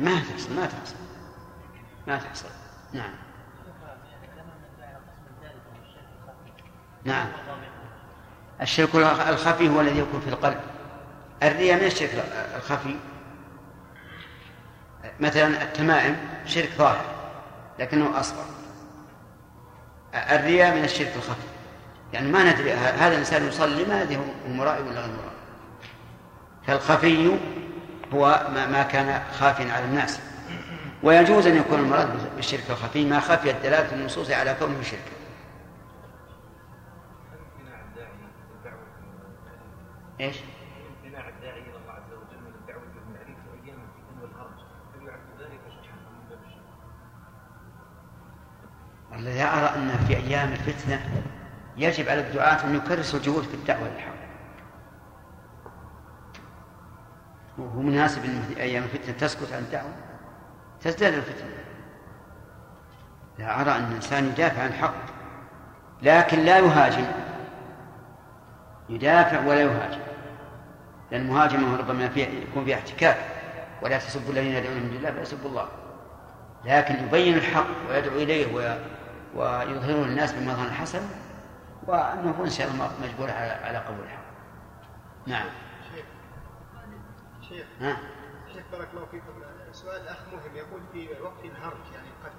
ما تحصل ما تحصل. ما تحصل. نعم. نعم. الشرك الخفي هو الذي يكون في القلب. الرياء من الشرك الخفي. مثلا التمائم شرك ظاهر لكنه أصغر. الرياء من الشرك الخفي. يعني ما ندري هذا الإنسان يصلي ما ندري هو مرائي ولا غير مرائي فالخفي هو ما ما كان خافيا على الناس. ويجوز أن يكون المراد بالشرك الخفي ما خفيت دلالة النصوص على كونه شركا إيش؟ امتناع الداعي إلى الله عز وجل الفتن والهرج هل يعد ذلك أرى أن في أيام الفتنة يجب على الدعاة أن يكرسوا الجهود في الدعوة للحق وهو مناسب أن أيام الفتنة تسكت عن الدعوة تزداد الفتنة. لا أرى أن الإنسان يدافع عن الحق لكن لا يهاجم. يدافع ولا يهاجم. لأن المهاجمة ربما فيها يكون فيها احتكاك ولا تسبوا الذين يدعون من الله فيسبوا الله. لكن يبين الحق ويدعو إليه وي- ويظهره للناس بمظهر الحسن وأنه إن شاء الله مجبور على قبول الحق. نعم. شيخ شيخ ها؟ شيخ بارك الله فيكم. سؤال اخ مهم. يقول في وقت الهرج يعني القتل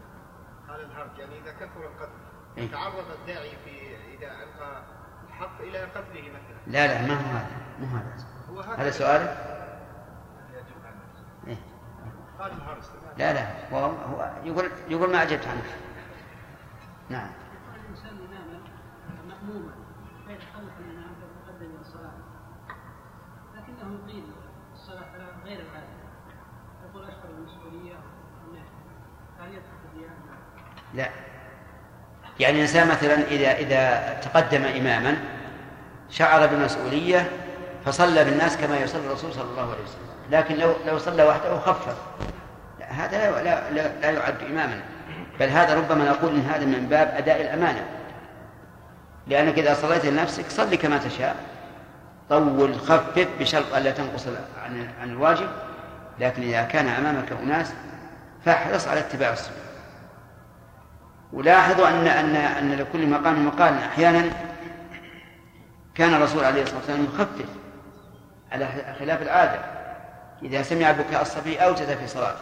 قال الهرج يعني إذا كثر القتل إيه. تعرض الداعي في إذا ألقى الحق إلى قتله مثلا؟ لا لا ما هو هذا مو هذا. هو هذا سؤالك؟ إيه؟ قال الهرج لا لا هو, هو يقول يقول ما أجبت عنه. نعم. فيتخلف عن الإمام فيتقدم إلى الصلاة لكنه يقيم الصلاة على غير العادة يقول أشعر بالمسؤولية أنه هل يدخل في الديانة؟ لا. يعني الإنسان مثلا إذا إذا تقدم إماما شعر بالمسؤولية فصلى بالناس كما يصلي الرسول صلى الله عليه وسلم. لكن لو لو صلى وحده خفف. لا هذا لا, لا, لا, لا يعد إماما. بل هذا ربما نقول إن هذا من باب أداء الأمانة. لأنك إذا صليت لنفسك صلي كما تشاء. طول خفف بشرط ألا تنقص عن عن الواجب. لكن إذا كان أمامك أناس فاحرص على اتباع السنة. ولاحظوا أن أن أن لكل مقام مقال أحيانا كان الرسول عليه الصلاة والسلام يخفف على خلاف العادة إذا سمع بكاء الصبي أوجد في صلاته.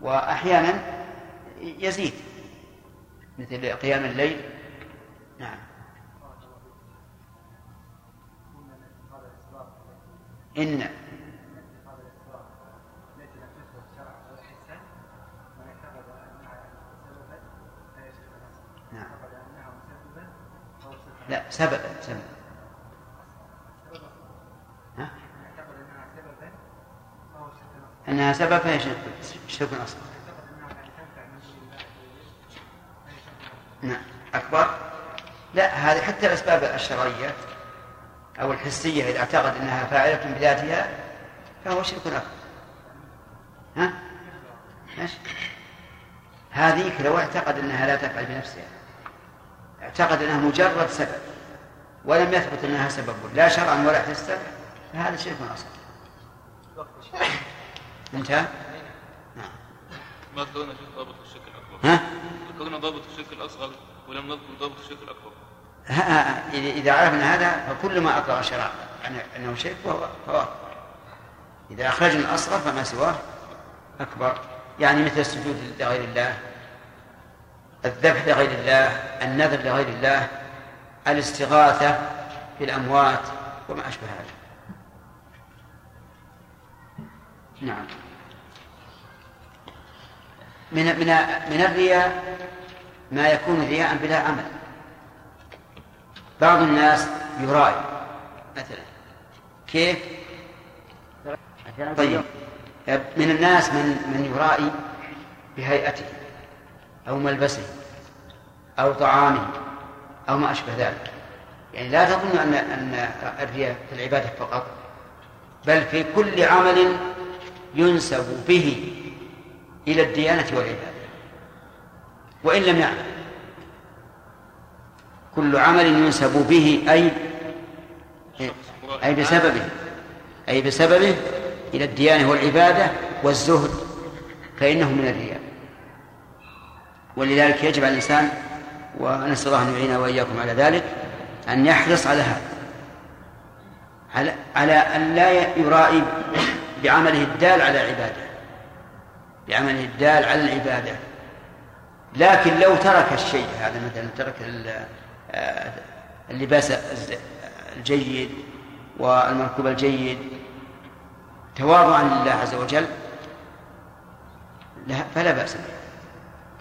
وأحيانا يزيد مثل قيام الليل. نعم. إن لا سبب سبب. ها؟ أنها سبب فهي شرك أصغر. نعم. أكبر؟ لا هذه حتى الأسباب الشرعية أو الحسية إذا اعتقد أنها فاعلة بذاتها فهو شرك أكبر. ها؟ ماشي. هذيك لو اعتقد أنها لا تفعل بنفسها. اعتقد أنها مجرد سبب ولم يثبت أنها سبب لا شرعا ولا حسا فهذا شرك أصغر انتهى؟ ما ذكرنا شيخ ضابط الشرك الأكبر. ها؟ ذكرنا ضابط الشرك الأصغر ولم نذكر ضابط الشرك الأكبر. إذا عرفنا هذا فكل ما أطلق الشرع أن- أنه شرك فهو فهو إذا أخرج من أصغر فما سواه أكبر. يعني مثل السجود لغير الله. الذبح لغير الله النذر لغير الله الاستغاثة بالأموات وما أشبه هذا نعم. من من من الرياء ما يكون رياء بلا عمل. بعض الناس يرائي مثلا. كيف؟ طيب. من الناس من من يرائي بهيئته. أو ملبسه أو طعامه أو ما أشبه ذلك. يعني لا تظن أن أن الرياء في العبادة فقط بل في كل عمل ينسب به إلى الديانة والعبادة. وإن لم يعمل كل عمل ينسب به أي أي بسببه أي بسببه إلى الديانة والعبادة والزهد فإنه من الرياء. ولذلك يجب على الإنسان ونسأل الله أن يعيننا وإياكم على ذلك أن يحرص على هذا. على على أن لا يرائي بعمله الدال على العبادة. بعمله الدال على العبادة. لكن لو ترك الشيء هذا مثلا ترك آه، اللباس الجيد والمركوب الجيد تواضعا لله عز وجل فلا بأس به.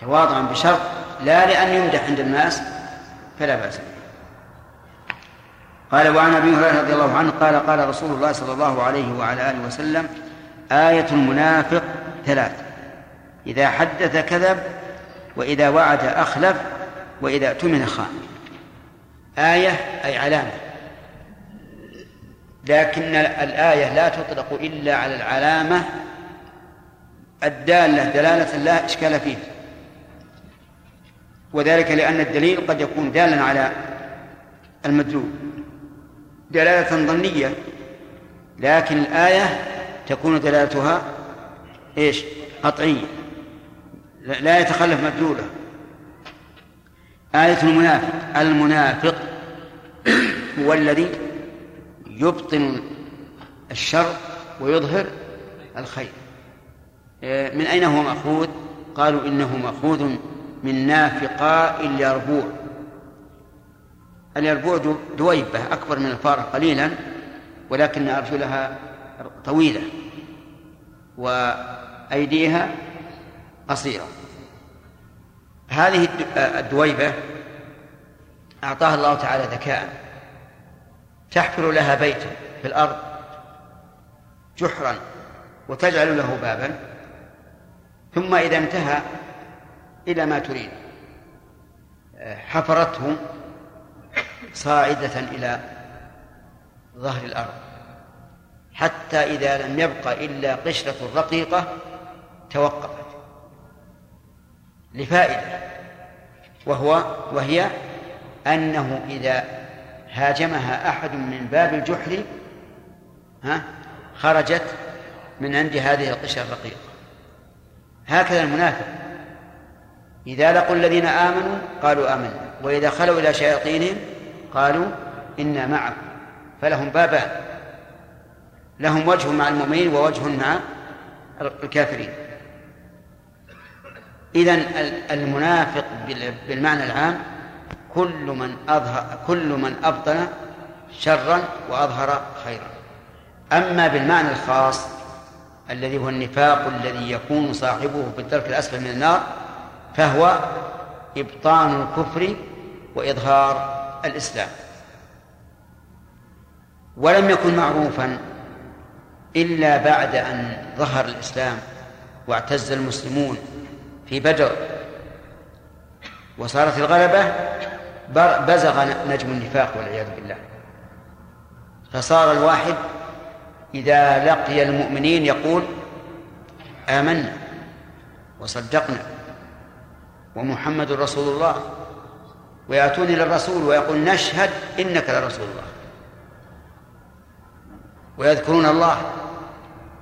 تواضعا بشرط لا لأن يمدح عند الناس فلا بأس به. قال وعن أبي هريرة رضي الله عنه قال قال رسول الله صلى الله عليه وعلى آله وسلم آية المنافق ثلاث إذا حدث كذب وإذا وعد أخلف وإذا اؤتمن خان. آية أي علامة. لكن الآية لا تطلق إلا على العلامة الدالة دلالة لا إشكال فيه. وذلك لأن الدليل قد يكون دالا على المدلول دلالة ظنية لكن الآية تكون دلالتها إيش؟ قطعية لا يتخلف مدلوله آية المنافق المنافق هو الذي يبطن الشر ويظهر الخير من أين هو مأخوذ؟ قالوا إنه مأخوذ من نافقاء اليربوع. اليربوع دويبة أكبر من الفارة قليلا ولكن أرجلها طويلة وأيديها قصيرة. هذه الدويبة أعطاها الله تعالى ذكاء. تحفر لها بيتا في الأرض جحرا وتجعل له بابا. ثم إذا انتهى إلى ما تريد. حفرته صاعدة إلى ظهر الأرض. حتى إذا لم يبق إلا قشرة رقيقة توقفت. لفائدة. وهو وهي أنه إذا هاجمها أحد من باب الجحر ها خرجت من عند هذه القشرة الرقيقة. هكذا المنافق. إذا لقوا الذين آمنوا قالوا آمنا وإذا خلوا إلى شياطينهم قالوا إنا معكم فلهم بابان لهم وجه مع المؤمنين ووجه مع الكافرين. إذا المنافق بالمعنى العام كل من أظهر كل من أبطن شرا وأظهر خيرا. أما بالمعنى الخاص الذي هو النفاق الذي يكون صاحبه في الدرك الأسفل من النار فهو إبطان الكفر وإظهار الإسلام. ولم يكن معروفا إلا بعد أن ظهر الإسلام واعتز المسلمون في بدر وصارت الغلبة بزغ نجم النفاق والعياذ بالله. فصار الواحد إذا لقي المؤمنين يقول آمنا وصدقنا. ومحمد رسول الله. ويأتون إلى الرسول ويقول نشهد إنك لرسول الله. ويذكرون الله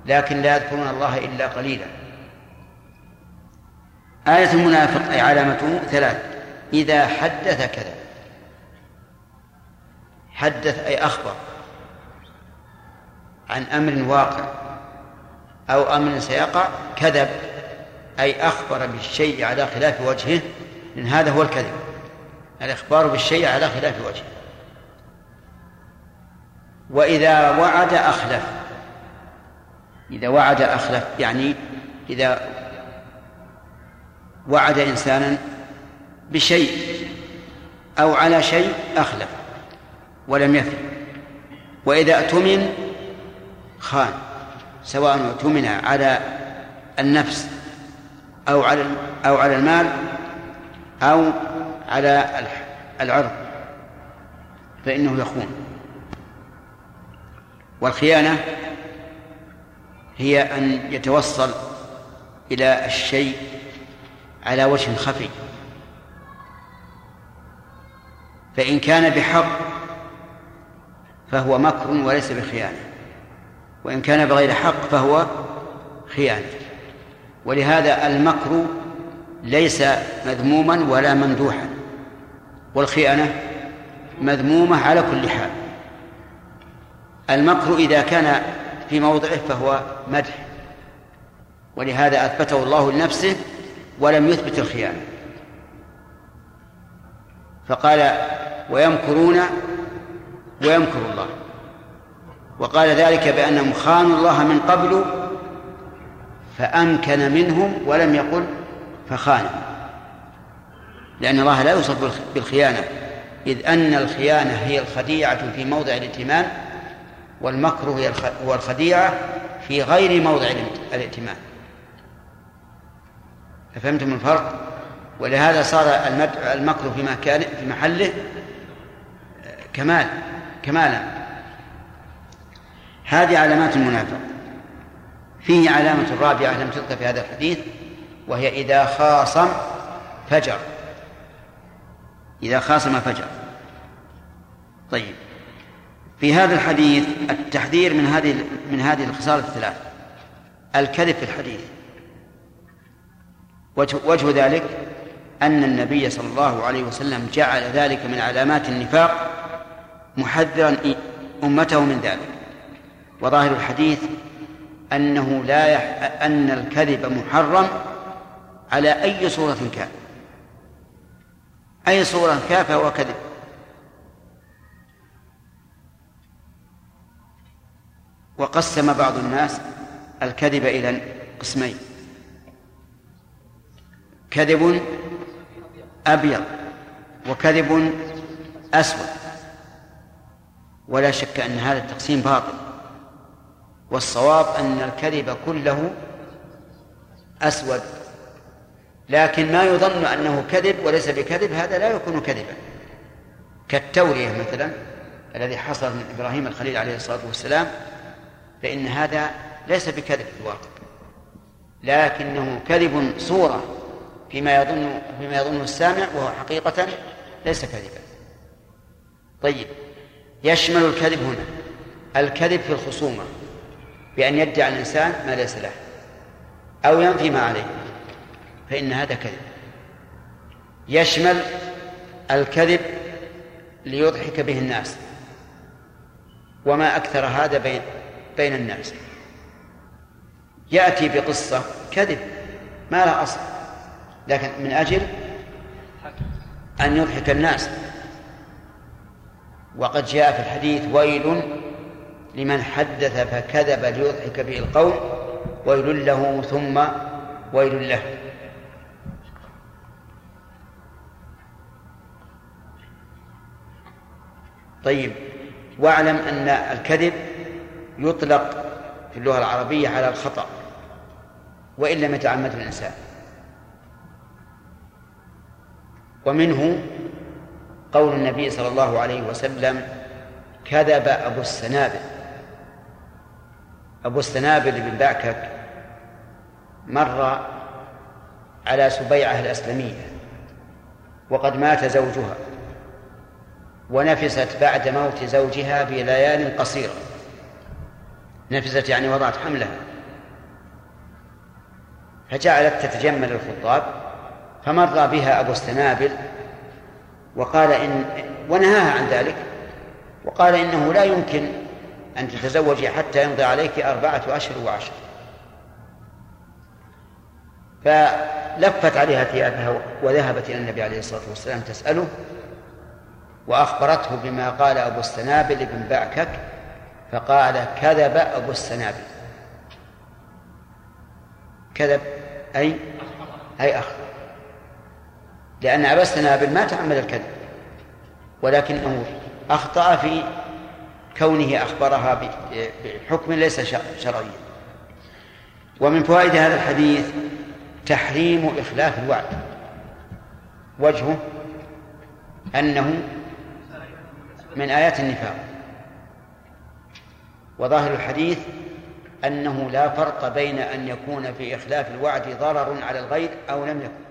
لكن لا يذكرون الله إلا قليلا. آية المنافق أي علامته ثلاث. إذا حدث كذا. حدث أي أخبر عن أمر واقع أو أمر سيقع كذب. أي أخبر بالشيء على خلاف وجهه لأن هذا هو الكذب. الإخبار بالشيء على خلاف وجهه. وإذا وعد أخلف. إذا وعد أخلف يعني إذا وعد إنسانا بشيء أو على شيء أخلف ولم يفي وإذا اؤتمن خان. سواء اؤتمن على النفس أو على أو على المال أو على العرض فإنه يخون. والخيانة هي أن يتوصل إلى الشيء على وجه خفي. فإن كان بحق فهو مكر وليس بخيانة وإن كان بغير حق فهو خيانة. ولهذا المكر ليس مذموما ولا ممدوحا والخيانة مذمومة على كل حال. المكر إذا كان في موضعه فهو مدح ولهذا أثبته الله لنفسه ولم يثبت الخيانة. فقال ويمكرون ويمكر الله وقال ذلك بأنهم خانوا الله من قبل فأمكن منهم ولم يقل فخانوا لأن الله لا يوصف بالخيانة إذ أن الخيانة هي الخديعة في موضع الائتمان والمكر هو الخديعة في غير موضع الائتمان. أفهمتم الفرق؟ ولهذا صار المكر في مكان في محله كمال كمالا. هذه علامات المنافق. فيه علامة رابعة لم تذكر في هذا الحديث وهي إذا خاصم فجر. إذا خاصم فجر. طيب. في هذا الحديث التحذير من هذه من هذه الخصال الثلاث. الكذب في الحديث. وجه ذلك أن النبي صلى الله عليه وسلم جعل ذلك من علامات النفاق محذرا أمته من ذلك. وظاهر الحديث أنه لا يح... أن الكذب محرم على أي صورة كان. أي صورة كان فهو كذب. وقسم بعض الناس الكذب إلى قسمين. كذب أبيض وكذب أسود. ولا شك أن هذا التقسيم باطل. والصواب أن الكذب كله أسود. لكن ما يظن أنه كذب وليس بكذب هذا لا يكون كذبا. كالتورية مثلا الذي حصل من إبراهيم الخليل عليه الصلاة والسلام فإن هذا ليس بكذب في الواقع. لكنه كذب صورة فيما يظن فيما يظنه السامع وهو حقيقة ليس كذبا. طيب يشمل الكذب هنا. الكذب في الخصومة. بأن يدعي الإنسان ما ليس له أو ينفي ما عليه فإن هذا كذب. يشمل الكذب ليضحك به الناس وما أكثر هذا بين بين الناس. يأتي بقصة كذب ما لها أصل لكن من أجل أن يضحك الناس. وقد جاء في الحديث ويل لمن حدث فكذب ليضحك به القوم ويل له ثم ويل له. طيب واعلم أن الكذب يطلق في اللغة العربية على الخطأ وإن لم يتعمد الإنسان. ومنه قول النبي صلى الله عليه وسلم كذب أبو السنابل. أبو السنابل بن بعكك مر على سبيعة الأسلمية وقد مات زوجها ونفست بعد موت زوجها بليال قصيرة. نفست يعني وضعت حملها. فجعلت تتجمل للخطاب فمر بها أبو السنابل وقال إن ونهاها عن ذلك وقال إنه لا يمكن أن تتزوجي حتى يمضي عليك أربعة أشهر وعشر. فلفت عليها ثيابها وذهبت إلى النبي عليه الصلاة والسلام تسأله وأخبرته بما قال أبو السنابل بن بعكك فقال كذب أبو السنابل. كذب أي؟ أي أخطأ لأن أبا السنابل ما تعمد الكذب ولكنه أخطأ في كونه أخبرها بحكم ليس شرعيا. ومن فوائد هذا الحديث تحريم إخلاف الوعد. وجهه أنه من آيات النفاق. وظاهر الحديث أنه لا فرق بين أن يكون في إخلاف الوعد ضرر على الغير أو لم يكن.